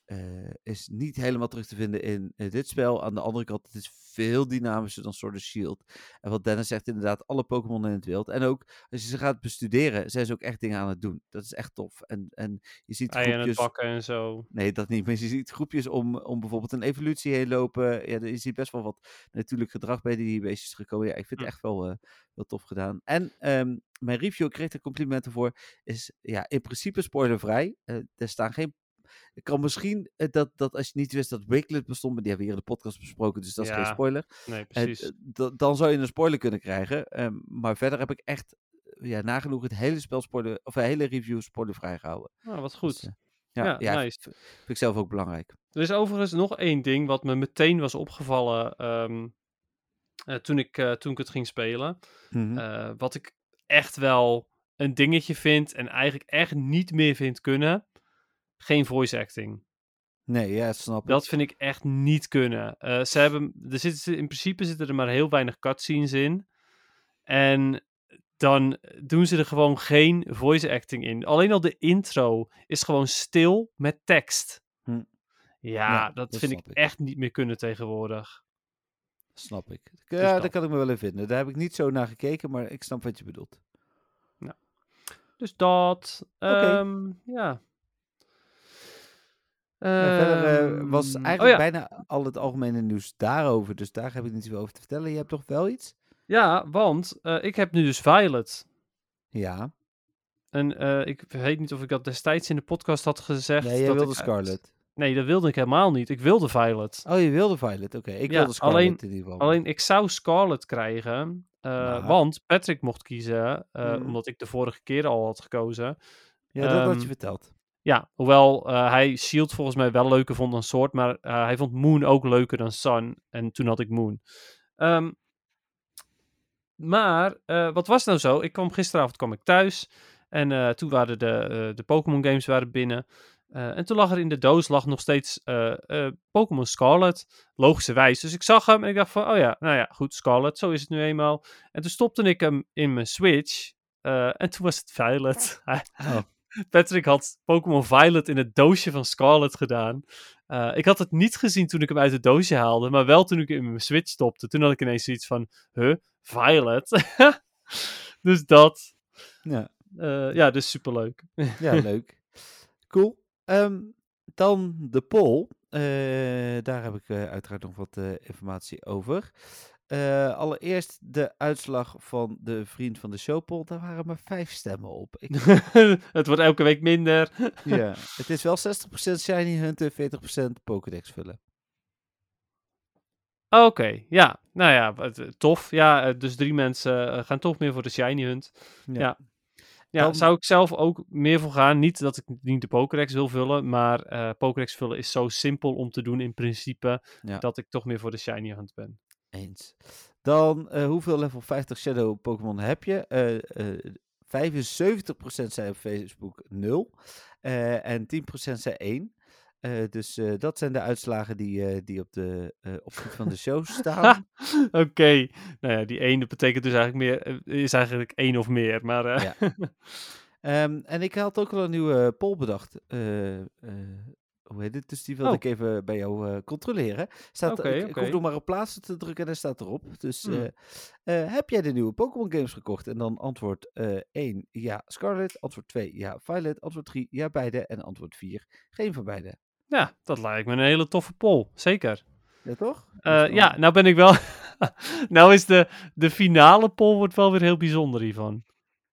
eh, is niet helemaal terug te vinden in dit spel. Aan de andere kant, het is veel dynamischer dan Sword and Shield. En wat Dennis zegt, inderdaad, alle Pokémon in het wild. En ook, als je ze gaat bestuderen, zijn ze ook echt dingen aan het doen. Dat is echt tof. En, en je ziet Ei aan het groepjes... bakken en zo. Nee, dat niet. Maar je ziet groepjes om, om bijvoorbeeld een evolutie heen lopen. Ja, je ziet best wel wat natuurlijk gedrag bij die beestjes gekomen. Ja, ik vind het Hm. echt wel, eh, wel tof gedaan. En ehm, mijn review, ik kreeg er complimenten voor, is ja, in principe spoilervrij. Eh, er staan geen... Ik kan misschien eh, dat, dat als je niet wist dat Wiglet bestond, maar die hebben we hier in de podcast besproken, dus dat is geen spoiler. Nee, Eh, precies. dan zou je een spoiler kunnen krijgen. Ehm, maar verder heb ik echt eh, ja, nagenoeg het hele spel spoiler, of de hele review spoilervrij gehouden. Nou, wat Dus, goed. eh, ja, Ja, ja, nice. vind, vind ik zelf ook belangrijk. Er is overigens nog één ding wat me meteen was opgevallen ehm, eh, toen, ik, toen ik het ging spelen. Mhm. Wat ik echt wel een dingetje vind en eigenlijk echt niet meer vind kunnen. Geen voice acting. Nee, ja, snap ik. Dat vind ik echt niet kunnen. Eh, ze hebben, er zitten, in principe zitten er maar heel weinig cutscenes in. En dan doen ze er gewoon geen voice acting in. Alleen al de intro is gewoon stil met tekst. Hm. Ja, Ja, dat, dat vind ik, echt niet meer kunnen tegenwoordig. Snap ik. Ja, Dus dat. daar kan ik me wel in vinden. Daar heb ik niet zo naar gekeken, maar ik snap wat je bedoelt. Dus dat. Ehm, ja. Ja, verder eh, was Ehm, eigenlijk oh ja. bijna al het algemene nieuws daarover, dus daar heb ik niet zoveel over te vertellen. Je hebt toch wel iets? Ja, want eh, ik heb nu dus Violet. Ja. En eh, ik weet niet of ik dat destijds in de podcast had gezegd. Nee, jij dat wilde ik- Scarlet. Nee, dat wilde ik helemaal niet. Ik wilde Violet. Oh, je wilde Violet. Oké, ik Ja, wilde Scarlet alleen- in ieder geval. Alleen ik zou Scarlet krijgen. Want Patrick mocht kiezen. Mhm. Omdat ik de vorige keer al had gekozen. Ja, dat had ehm, je verteld. Ja, hoewel eh, hij Shield volgens mij wel leuker vond dan Sword. Maar eh, hij vond Moon ook leuker dan Sun. En toen had ik Moon. Ehm, maar eh, wat was nou zo? Ik kwam gisteravond kwam ik thuis. En toen waren de, de Pokémon games waren binnen. En toen lag er in de doos lag nog steeds Pokémon Scarlet. Logischerwijs. Dus ik zag hem en ik dacht van, oh ja, nou ja, goed, Scarlet, zo is het nu eenmaal. En toen stopte ik hem in mijn Switch. en toen was het Violet. Oh. Patrick had Pokémon Violet in het doosje van Scarlet gedaan. Eh, ik had het niet gezien toen ik hem uit het doosje haalde, maar wel toen ik hem in mijn Switch stopte. Toen had ik ineens zoiets van, huh, Violet? dus dat. Ja, eh, ja, dus superleuk. ja leuk. Cool. Ehm, dan de poll. Eh, daar heb ik uiteraard nog wat informatie over. Eh, allereerst de uitslag van de vriend van de show poll. Daar waren maar vijf stemmen op. Ik, het wordt elke week minder. ja, het is wel 60% shiny hunten, 40% Pokédex vullen. Oké, ja. Nou ja, eh, tof. Ja, eh, dus drie mensen gaan toch meer voor de shiny hunt. Ja. Ja, Dan- zou ik zelf ook meer voor gaan. Niet dat ik niet de Pokédex wil vullen, maar eh Pokédex vullen is zo simpel om te doen in principe, Ja. dat ik toch meer voor de shiny hunt ben. Eens. Dan, eh, hoeveel level 50 Shadow Pokémon heb je? Eh, eh, 75% zei op Facebook 0. eh, en 10% zei 1. Eh, dus eh, dat zijn de uitslagen die, eh, die op de eh op Vriend van de show staan. Oké, nou ja, die ene betekent dus eigenlijk meer, eh, is eigenlijk één of meer, maar eh, Ja. Ehm, en ik had ook al een nieuwe poll bedacht. Hoe heet het? Dus die wilde Oh. ik even bij jou eh, controleren. Staat, ik, hoef nog maar op plaatsen te drukken en hij staat erop. Dus Hmm. eh, eh, heb jij de nieuwe Pokémon games gekocht? En dan antwoord eh 1 ja Scarlet, antwoord 2 ja Violet, antwoord 3 ja beide en antwoord 4 geen van beide. ja, dat lijkt me een hele toffe poll, zeker. Ja toch? Ja, nou ben ik wel, nou is de, de finale poll wordt wel weer heel bijzonder hiervan.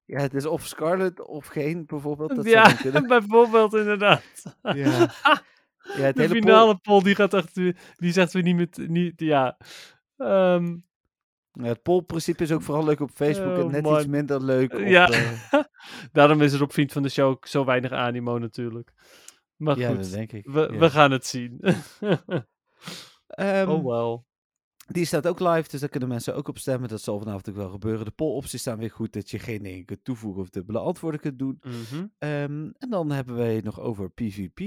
Ja, het is of Scarlet of geen bijvoorbeeld. Dat ja, bijvoorbeeld inderdaad. Ja. Ja, het de hele finale poll die gaat echt, die zegt weer niet met, niet, ja. Ehm, Ja, het pollprincipe is ook vooral leuk op Facebook en Oh, net man. iets minder leuk op... Ja. eh, Daarom is er op Vriend van de Show ook zo weinig animo natuurlijk. Maar ja, goed, dat denk ik. we, ja. we gaan het zien. Ehm, oh wel. Die staat ook live, dus daar kunnen mensen ook op stemmen. Dat zal vanavond ook wel gebeuren. De poll-opties staan weer goed, dat je geen één kunt toevoegen of dubbele antwoorden kunt doen. Mhm. Ehm, en dan hebben wij het nog over PvP.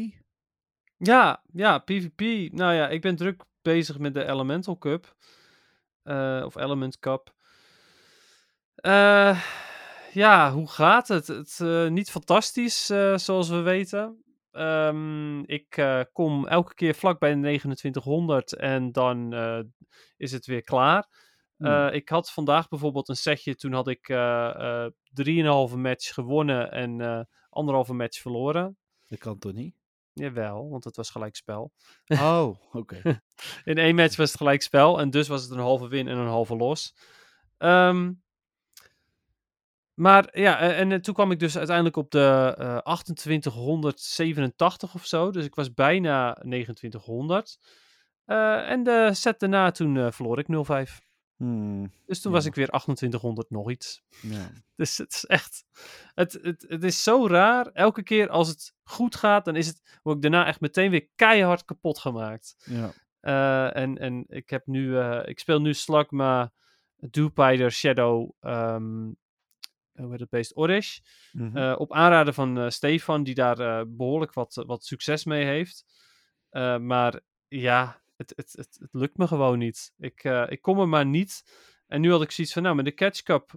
Ja, ja, PvP. Nou ja, ik ben druk bezig met de Elemental Cup. Eh, of Element Cup. Eh, ja, hoe gaat het? Het eh, niet fantastisch, zoals we weten. Ehm, ik eh, kom elke keer vlak bij de 2900 en dan eh, is het weer klaar. Hmm. Eh, ik had vandaag bijvoorbeeld een setje, toen had ik 3,5 match gewonnen en anderhalve match verloren. Dat kan toch niet? Jawel, want het was gelijkspel. Oh, oké. In één match was het gelijkspel en dus was het een halve win en een halve los. Ehm, maar ja, en, en, eh, toen kwam ik dus uiteindelijk op de eh 2887 of zo. Dus ik was bijna 2900. Eh, en de set daarna toen eh, verloor ik 0-5. Hmm, Dus toen was ik weer 2800 nog iets. ja. Dus het is echt. Het, het, het is zo raar. Elke keer als het goed gaat, dan is het. Word ik daarna echt meteen weer keihard kapot gemaakt. ja. Eh, en, en ik heb nu. eh, ik speel nu Slugma, Dewpider, Shadow. ehm hoe heet het beest? Orish. Mhm. Eh, op aanraden van eh, Stefan, die daar eh, behoorlijk wat, wat succes mee heeft. Eh, maar ja, het, het, het, het lukt me gewoon niet. Ik, eh, ik kom er maar niet. En nu had ik zoiets van, nou, met de Catch Cup,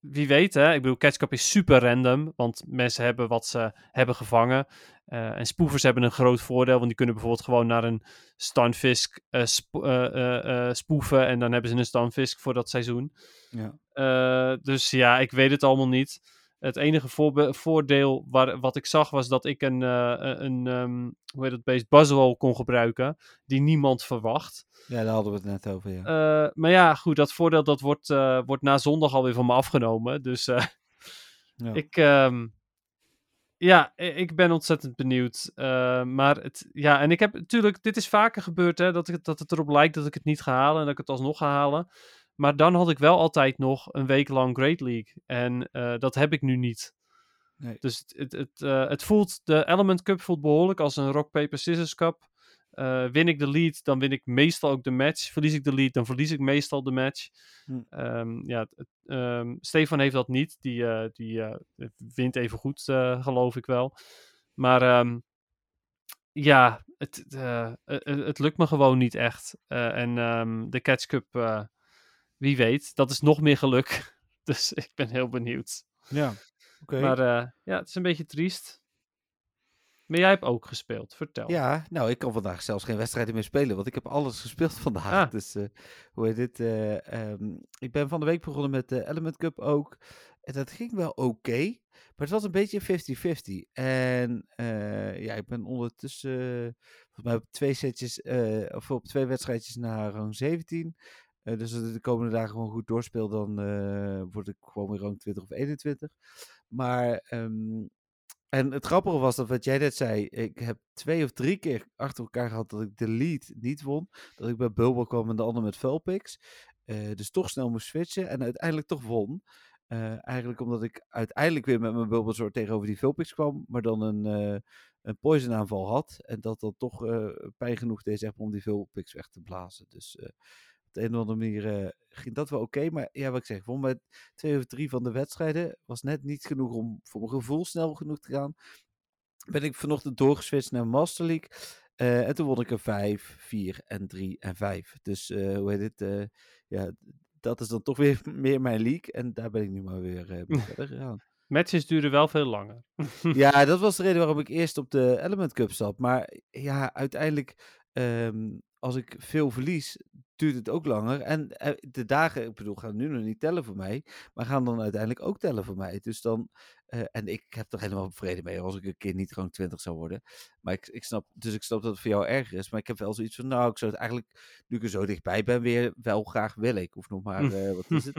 wie weet hè. Ik bedoel, Catch Cup is super random, want mensen hebben wat ze hebben gevangen. Eh, en spoefers hebben een groot voordeel, want die kunnen bijvoorbeeld gewoon naar een Stunfisk spo- eh, eh, spoeven. En dan hebben ze een Stunfisk voor dat seizoen. Ja. Dus ja, ik weet het allemaal niet. Het enige voordeel waar, wat ik zag was dat ik een, eh, een ehm, hoe heet het beest, Buzzwole kon gebruiken, die niemand verwacht. ja, daar hadden we het net over, ja. Eh, maar ja, goed, dat voordeel dat wordt, wordt na zondag alweer van me afgenomen. Dus Ja. ik, ehm, ja, ik ben ontzettend benieuwd. Maar het, ja, en ik heb natuurlijk, dit is vaker gebeurd, hè, dat, ik, dat het erop lijkt dat ik het niet ga halen en dat ik het alsnog ga halen. Maar dan had ik wel altijd nog een week lang Great League. En eh, dat heb ik nu niet. Nee. Dus het, het, eh, het voelt, de Element Cup voelt behoorlijk als een Rock, Paper, Scissors Cup. Eh, win ik de lead, dan win ik meestal ook de match. Verlies ik de lead, dan verlies ik meestal de match. Hm. Ehm, ja, het- ehm, Stefan heeft dat niet. Die, die wint even goed, geloof ik wel. Maar ehm, ja, het, het, het lukt me gewoon niet echt. En de Catch Cup, wie weet, dat is nog meer geluk. Dus ik ben heel benieuwd. Ja, oké. Maar eh, ja, het is een beetje triest. Maar jij hebt ook gespeeld, vertel. Ja, nou, ik kan vandaag zelfs geen wedstrijden meer spelen, want ik heb alles gespeeld vandaag. Ah. Dus, eh, hoe heet dit? eh, ehm, ik ben van de week begonnen met de Element Cup ook. En dat ging wel oké, maar het was een beetje 50-50. En eh, ja, ik ben ondertussen, volgens mij op twee setjes, eh, of op twee wedstrijdjes naar rang 17. Eh, dus als ik de komende dagen gewoon goed doorspeel, dan eh, word ik gewoon weer rang 20 of 21. Maar ehm, en het grappige was dat wat jij net zei, ik heb twee of drie keer achter elkaar gehad dat ik de lead niet won. Dat ik bij Bulbul kwam en de ander met Vulpix. Eh dus toch snel moest switchen en uiteindelijk toch won. Eigenlijk omdat ik uiteindelijk weer met mijn Bulbasaur tegenover die Vulpix kwam, maar dan een, een poison aanval had. En dat dan toch pijn genoeg deed zeg maar, om die Vulpix weg te blazen. Dus de een of andere manier eh, ging dat wel oké. maar ja, wat ik zeg, won met twee of drie van de wedstrijden. Was net niet genoeg om voor mijn gevoel snel genoeg te gaan. Ben ik vanochtend doorgeswitcht naar Master League. eh, en toen won ik er 5, 4 en 3 en 5. Dus eh, hoe heet het? ja, dat is dan toch weer meer mijn league. En daar ben ik nu maar weer verder gegaan. Matches duren wel veel langer. Ja, dat was de reden waarom ik eerst op de Element Cup zat. Maar ja, uiteindelijk, ehm, als ik veel verlies, duurt het ook langer. En eh, de dagen, ik bedoel, gaan nu nog niet tellen voor mij, maar gaan dan uiteindelijk ook tellen voor mij. Dus dan, eh, en ik heb er helemaal vrede mee als ik een keer niet rang 20 zou worden. Maar ik, ik snap, dus ik snap dat het voor jou erger is. Maar ik heb wel zoiets van, nou, ik zou het eigenlijk, nu ik er zo dichtbij ben, weer wel graag willen. Ik hoef nog maar, eh, wat is het?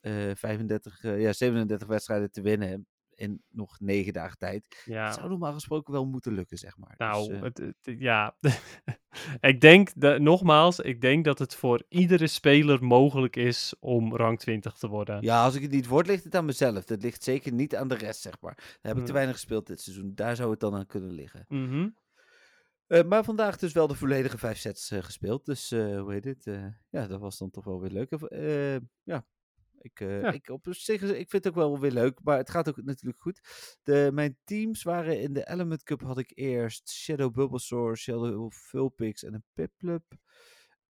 Eh 35, eh, ja, 37 wedstrijden te winnen in nog negen dagen tijd. Het Ja, zou normaal gesproken wel moeten lukken, zeg maar. nou, dus, eh, het, het- ja. ik denk, dat, nogmaals, ik denk dat het voor iedere speler mogelijk is om rang 20 te worden. ja, als ik het niet word, ligt het aan mezelf. Het ligt zeker niet aan de rest, zeg maar. Daar heb ik te Hmm. weinig gespeeld dit seizoen. Daar zou het dan aan kunnen liggen. Mhm. Eh, maar vandaag dus wel de volledige vijf sets eh, gespeeld. Dus eh, hoe heet het? ja, dat was dan toch wel weer leuk. Ja, ik, eh, Ja. ik, op zich, ik vind het ook wel weer leuk. Maar het gaat ook natuurlijk goed. De, mijn teams waren in de Element Cup had ik eerst Shadow Bulbasaur, Shadow Vulpix en een Piplup.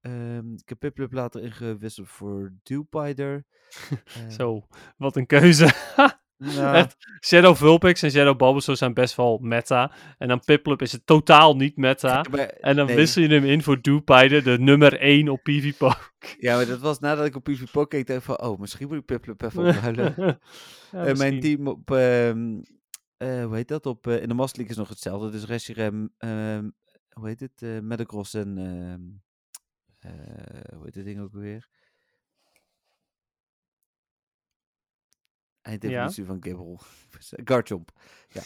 Ehm, ik heb Piplup later ingewisseld voor Dewpider. Eh, Zo, wat een keuze. Echt, Shadow Vulpix en Shadow Bulbasaur zijn best wel meta. En dan Piplup is het totaal niet meta. maar- En dan nee. wissel je hem in voor Dewpider, de nummer 1 op PvP. Ja, maar dat was nadat ik op PvP keek, dacht ik van, oh, misschien moet ik Piplup even opruilen. Ja, Eh, mijn team op, ehm, eh, hoe heet dat? Op, eh, in de Master League is nog hetzelfde. Dus Reshiram, ehm hoe heet het? Metagross en, ehm, eh, hoe heet dit ding ook weer? Eindevolutie van Gibbel. Garchomp.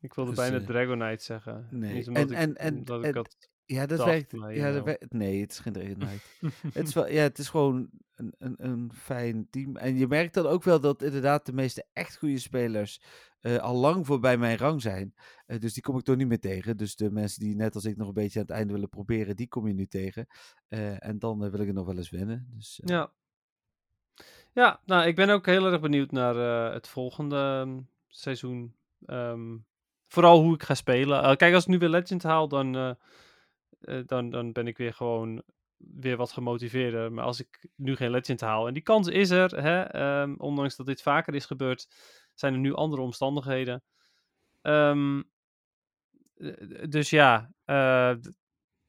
Ik wilde dus, bijna eh, Dragonite zeggen. nee. Niet En- ik, en- en- ik had... Ja, dat Dacht, werkt. Ja, dat werkt. Nee, het is geen Dragonite. het, is wel, ja, het is gewoon een, een, een fijn team. En je merkt dan ook wel dat inderdaad de meeste echt goede spelers eh, al lang voorbij mijn rang zijn. Eh, dus die kom ik toch niet meer tegen. Dus de mensen die net als ik nog een beetje aan het einde willen proberen, die kom je nu tegen. En dan wil ik het nog wel eens winnen. Dus, Ja. Ja, nou, ik ben ook heel erg benieuwd naar eh, het volgende ehm, seizoen. Ehm, vooral hoe ik ga spelen. Eh, kijk, als ik nu weer Legend haal, dan, eh, dan, dan ben ik weer gewoon weer wat gemotiveerder. Maar als ik nu geen Legend haal, en die kans is er, hè, ehm, ondanks dat dit vaker is gebeurd, zijn er nu andere omstandigheden. Dus ja,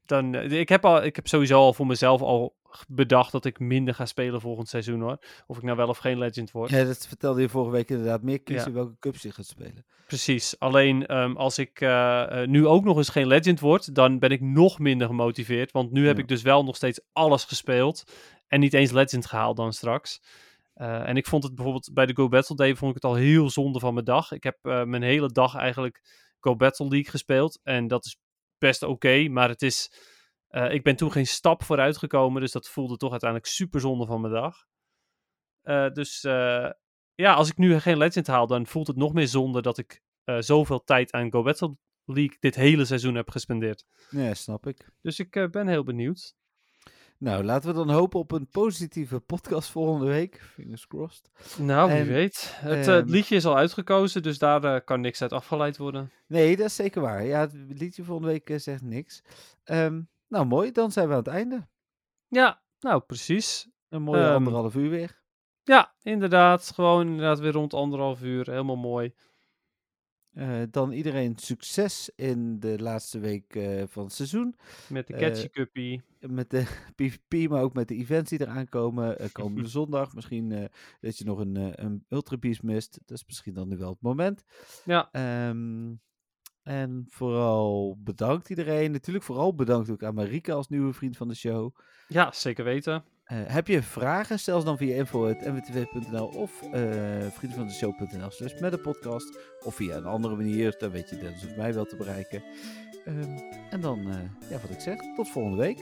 dan, ik, heb al, ik heb sowieso al voor mezelf al bedacht dat ik minder ga spelen volgend seizoen hoor. Of ik nou wel of geen Legend word. Ja, dat vertelde je vorige week inderdaad. Meer kiezen Ja. welke cups je gaat spelen. Precies. Alleen ehm, als ik eh, eh, nu ook nog eens geen Legend word, dan ben ik nog minder gemotiveerd. Want nu heb ik dus wel nog steeds alles gespeeld. En niet eens Legend gehaald dan straks. Eh, en ik vond het bijvoorbeeld bij de Go Battle Day vond ik het al heel zonde van mijn dag. Ik heb mijn hele dag eigenlijk Go Battle League gespeeld. En dat is best oké. maar het is. Eh, ik ben toen geen stap vooruit gekomen. Dus dat voelde toch uiteindelijk super zonde van mijn dag. Eh, dus eh, ja, als ik nu geen Legend haal, dan voelt het nog meer zonde dat ik zoveel tijd aan Go Battle League dit hele seizoen heb gespendeerd. Ja, snap ik. Dus ik ben heel benieuwd. Nou, laten we dan hopen op een positieve podcast volgende week. Fingers crossed. Nou, wie En, weet. Het, het ehm, liedje is al uitgekozen, dus daar kan niks uit afgeleid worden. Nee, dat is zeker waar. Ja, het liedje volgende week zegt niks. Ehm, nou, mooi. Dan zijn we aan het einde. Ja, nou precies. Een mooie Ehm, anderhalf uur weer. Ja, inderdaad. Gewoon inderdaad weer rond anderhalf uur. Helemaal mooi. Eh, dan iedereen succes in de laatste week eh, van het seizoen. Met de Eh, Catchy Cuppie. Met de PvP, maar ook met de events die eraan komen. komende zondag. Misschien dat je nog een, een Ultra Beast mist. Dat is misschien dan nu wel het moment. Ja, Ehm, en vooral bedankt iedereen. Natuurlijk vooral bedankt ook aan Marika als nieuwe vriend van de show. ja, zeker weten. Eh, heb je vragen? Stel ze dan via info.mwtv.nl of uh, vriendvandeshow.nl slash met de podcast. Of via een andere manier, dan weet je Dennis of mij wel te bereiken. Ehm, en dan, eh, ja, wat ik zeg, tot volgende week.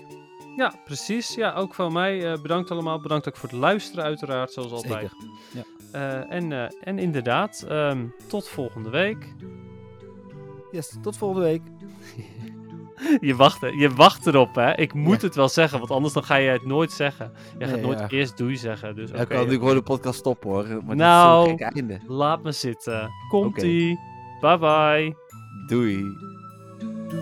Ja, precies. Ja, ook van mij. eh, bedankt allemaal. Bedankt ook voor het luisteren uiteraard, zoals altijd. Zeker. Eh, en, eh, en inderdaad, ehm, tot volgende week. Yes, tot volgende week. Je wacht, hè. je wacht erop, hè. Ik moet het wel zeggen, want anders dan ga je het nooit zeggen. Je gaat Nee, nooit ja. eerst doei zeggen. Dus Ja, oké, ik kan natuurlijk gewoon de podcast stoppen hoor. Maar Nou. einde. laat me zitten. Komt-ie. Bye bye. Doei. do